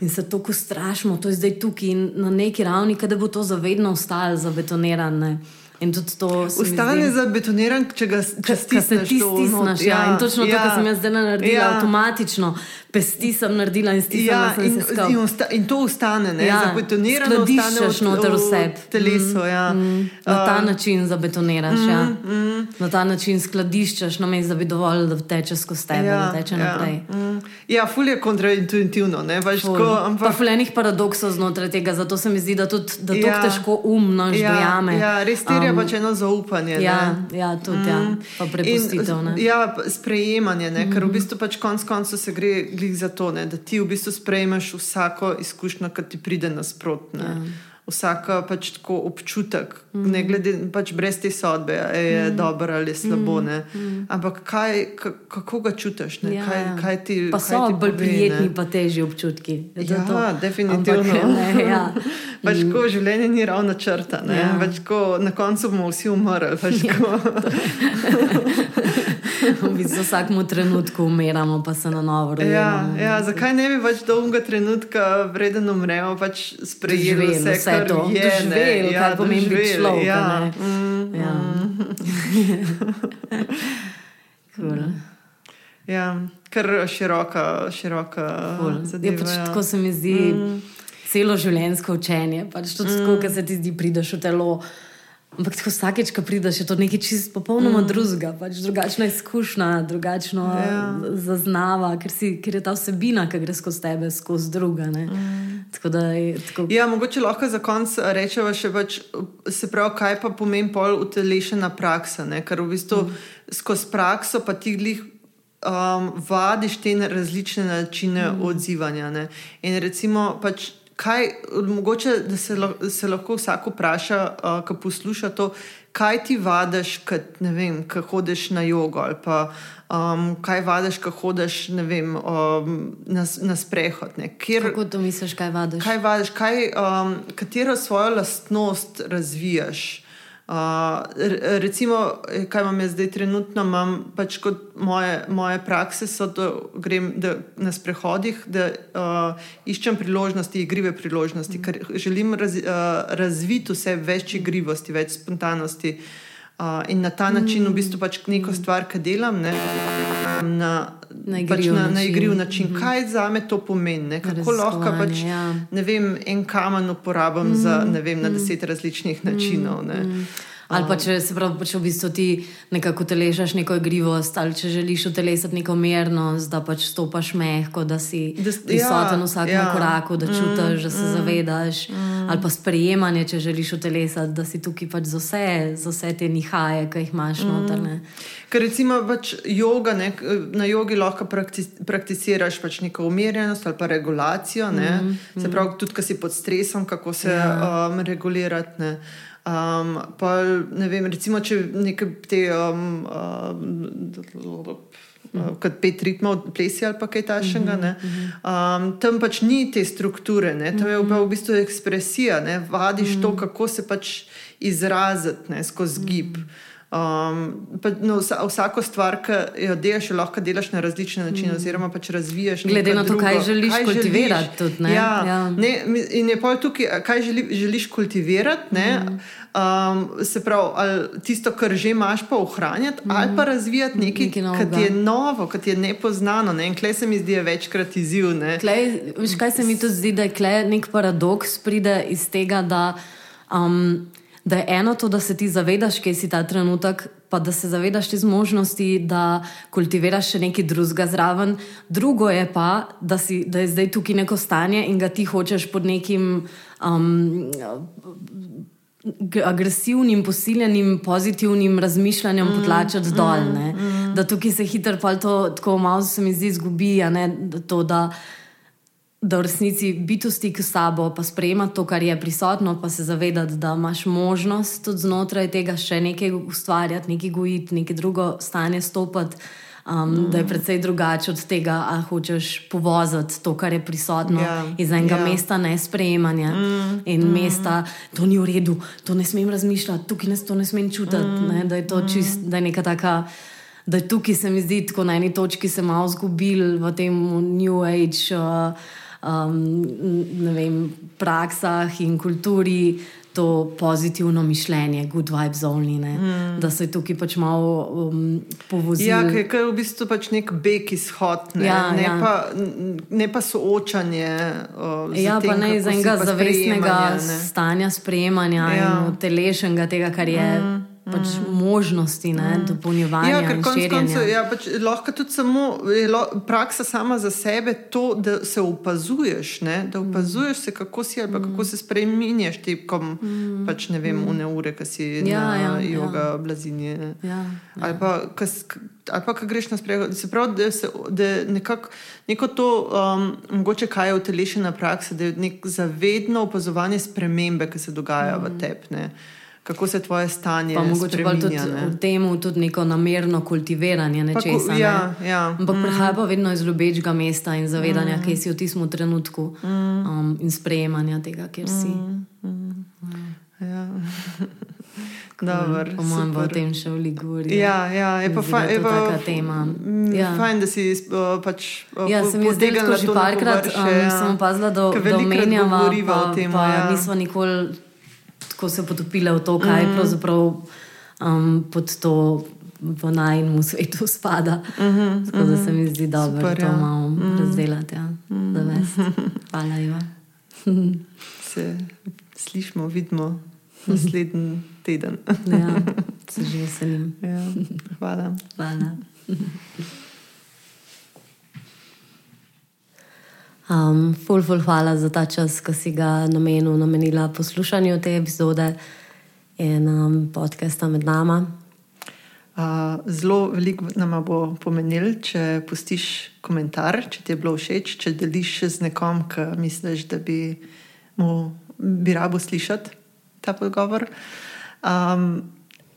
in se tako strašimo, to je zdaj tukaj in na neki ravni, da bo to zavedno ostalo zabetonirano. In tudi to ostane zabetoniran, če ga če stisneš. Ti stisneš, ja. ja. In točno ja. to, kar sem jaz zdaj naredila, ja. avtomatično. Pesti sem naredila in stisnila ja, sem in, se in, osta, in to ostane, ne? Ja. zabetonirano. Skladiščeš noter vse. Teleso, mm, ja. mm, na ta uh, način zabetoniraš. Mm, ja. mm. Na ta način skladiščeš, no meni, da bi dovolj, da teče skozi tebe, ja, da teče ja. naprej. Mm. Ja, ful je kontraintuitivno. Ampak... Pa ful enih paradoksov znotraj tega, zato se mi zdi, da tudi da ja. težko um naš ja, dojame. Ja, res terja um, pač eno zaupanje. Ja, ja, tudi, ja. mm. ja. pa prepustitev. In, ja, sprejemanje, -hmm. ker v mhm. bistvu pač konc koncev se gre glih za to, ne? da ti v bistvu sprejmeš vsako izkušnjo, ki ti pride nasprotno. Ja. Vsaka pač tako občutek, mm. ne glede pač brez te sodbe, ali je mm. dobro ali slabo. Mm. Ampak kaj, kako ga čutiš? Ja, kaj, kaj ti, pa so bolj prijetni, pa težji občutki. Ja, to. definitivno. Ampak, ne, ja. [laughs] pač ko življenje ni ravno črta, ja. pač ko, na koncu bomo vsi umrli. Pač ja. [laughs] v bistvu vsakmu trenutku umiramo, pa se na novo rodimo. Ja, ja, zakaj ne bi več dolgega trenutka vreden umremo, pač sprejeli vse, vse kar to. je živel, ja, kar pomeni biti človek. Ja. Mm, ja. [laughs] cool. ja, kar široka, široka cool. zadeva. Ja, pač ja. Tako se mi zdi mm. celo življenjsko učenje. Pač to, mm. kar se ti zdi, prideš v telo. Ampak tako vsakeč, ko prideš, je to nekaj čist popolnoma mm. drugega, pač drugačna izkušnja, drugačno ja. zaznava, ker, si, ker je ta vsebina, ki gre skozi tebe, skozi druga. Mm. Tako je, tako... Ja, mogoče lahko za konec rečemo še več, se pravi, kaj pa pomeni pol utelešena praksa, ne? ker v bistvu mm. skozi prakso pa ti glih. Um, vadiš te različne načine mm. odzivanja. Ne? In recimo, pač kaj, mogoče da se, se lahko vsak vpraša, uh, ko posluša to, kaj ti vadiš, ko hodiš na jogo ali pa um, kaj vadiš, ko hodiš vem, um, na, na sprehod. Kjer, Kako to misliš, kaj vadiš? Kaj vadiš, kaj, um, katero svojo lastnost razvijaš? Recimo, kaj imam jaz zdaj trenutno, imam pač kot moje, moje prakse, so, da grem da na sprehodih, da uh, iščem priložnosti, igrive priložnosti, ker želim raz, uh, razviti vse več igrivosti, več spontanosti. Uh, in na ta način, v bistvu, pač neko stvar, ki delam, ne, na, na igriv pač na, način. Na način. Mm -hmm. Kaj za me to pomeni? Kako lahko pač, ja. vem, en kamen uporabim mm -hmm. za, vem, na deset različnih načinov. Mm -hmm. Ali pa če se pravi, če v bistvu ti nekako telešaš neko igrivost, ali če želiš utelesati neko mernost, da pač stopaš mehko, da si ja, prisoten v vsakem ja. koraku, da čutiš, mm, da se mm, zavedaš, mm. ali pa sprejemanje, če želiš utelesati, da si tukaj pač za vse, za vse te nihaje, ki jih imaš mm. noter. Ker recimo pač yoga, ne, na jogi lahko prakticiraš pač neko umirjenost ali pa regulacijo, mm, se mm. pravi, tudi, ko si pod stresom, kako se ja. um, regulirati. Um, pa, ne vem, recimo, če nekaj te. Um, uh, uh, kot pet ritmov, plesi ali pa kaj takšnega. Uh -huh. um, tam pač ni te strukture, ne? tam je uh -huh. v bistvu ekspresija, ne? vadiš uh -huh. to, kako se pač izraziti skozi gib. Uh -huh. Um, pa, no, vsa, vsako stvar, ki jo delaš, lahko delaš na različne načine, mm. oziroma pač razvijaš. Glede na to, drugo. kaj želiš kaj kultivirati. Želiš, tudi, ne? Ja, ja. Ne, in je pa tukaj, kaj želi, želiš kultivirati. Mm. Um, se pravi, tisto, kar že imaš, pa ohranjati, mm. ali pa razvijati nekaj, kar je novo, kar je nepoznano. Ne? In klej se mi zdi večkrat izziv. Klej, veš, kaj se mi tudi zdi, da je nek paradoks, pride iz tega, da. Um, da je eno to, da se ti zavedaš, kje si ta trenutek, pa da se zavedaš te zmožnosti, da kultiviraš še nekaj drugega zraven. Drugo je pa, da, si, da je zdaj tukaj neko stanje in ga ti hočeš pod nekim. Um, Agresivnim, posiljenim, pozitivnim razmišljanjem mm, potlačati mm, dol. Mm. Da tukaj se hitro, pa to tako malo se mi zdi, izgubi. To, da, da v resnici biti v stiku s sabo, pa sprejemati to, kar je prisotno, pa se zavedati, da imaš možnost tudi znotraj tega še nekaj ustvarjati, nekaj gojiti, nekaj drugo stanje stopiti. Um, mm. Da je precej drugače od tega, da hočeš povoziti to, kar je prisotno yeah. Ja, iz enega yeah. Ja. mesta, ne sprejemanja mm. in mm. mesta, to ni v redu, to ne smem razmišljati, tukaj ne, to ne smem čutiti. Mm. Ne, da je to čist, da je neka taka, da je tukaj se mi zdi, tako na eni točki se malo zgubil v tem New Age. Uh, um, vem, praksah in kulturi to pozitivno mišljenje, good vibes only, mm. da se tukaj pač malo um, povozi. Ja, ker je v bistvu pač nek beg izhod, ne, ja, ne, ja. Pa, ne pa soočanje. Uh, ja, tem, pa ne iz enega zavestnega stanja sprejemanja ja. in telešenega tega, kar je. Mm pač mm. možnosti ne, mm. dopolnjevanja. Ja, ker konec koncev ja, pač lahko tudi samo lo, praksa sama za sebe to, da se opazuješ, ne, da mm. opazuješ se, kako si ali mm. kako se spremenjaš tekom mm. pač, ne vem, mm. une ure, ki si ja, na ja, joga, ja. blazinje. Ja, ja. Ali pa, kas, ali pa, kaj greš na sprehod. Se pravi, da, se, da nekako neko to, um, mogoče kaj je utelešena praksa, da je nek zavedno opazovanje spremembe, ki se dogajajo mm. v tebi kako se tvoje stanje zgodi. Mogoče pa tudi ne? v tem tudi neko namerno kultiviranje nečesa. Ja, ne? ja. Ampak mm. prihaja pa vedno iz ljubečega mesta in zavedanja, mm. kje si v tistem trenutku mm. um, in sprejemanja tega, kjer si. Mm. Mm. Ja. [laughs] Po mojem, bo o tem še v Liguri. Ja, ja, je pa fajn, je to tema. Mm, ja. Fajn, da si uh, pač. Uh, ja, sem jih zdaj že parkrat, um, ja. sem opazila, da, da omenjamo, pa, pa ja. nismo nikoli tako se potopile v to, kaj mm. pravzaprav um, pod to v najmenjem svetu spada. Mm -hmm, tako da se mi zdi dobro, da to ja. malo mm. razdelate. Ja, mm. [laughs] Hvala, Iva. se slišmo, vidimo naslednji teden. ja, [laughs] se že veselim. Ja, hvala. hvala. Um, ful, ful, hvala za ta čas, ki si ga namenil, namenila poslušanju te epizode in um, podcasta med nama. Uh, zelo veliko nam bo pomenil, če pustiš komentar, če ti je bilo všeč, če deliš z nekom, ki misliš, da bi mu bi rabo slišati ta pogovor. Um,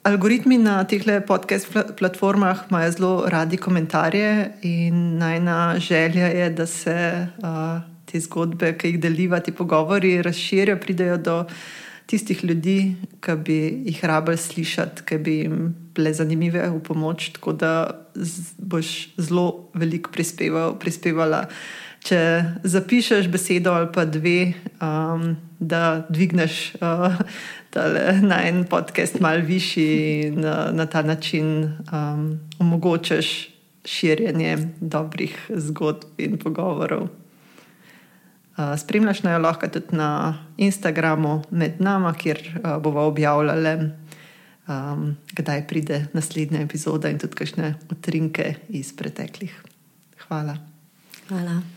Algoritmi na teh podcast platformah imajo zelo radi komentarje, in najna želja je, da se uh, te zgodbe, ki jih deliva, ti pogovori, razširijo, pridejo do tistih ljudi, ki bi jih rabili slišati, ki bi jim bile zanimive v pomoč. Tako da boš zelo veliko prispeval, prispevala. Če zapišeš besedo ali pa dve, um, da dvigneš uh, [laughs] na en podcast malo višji in na, na ta način um, omogočaš širjenje dobrih zgodb in pogovorov. Uh, spremljaš naj lahko tudi na Instagramu med nami, kjer uh, bomo objavljali, um, kdaj pride naslednja epizoda in tudi kakšne utrinke iz preteklih. Hvala. Hvala.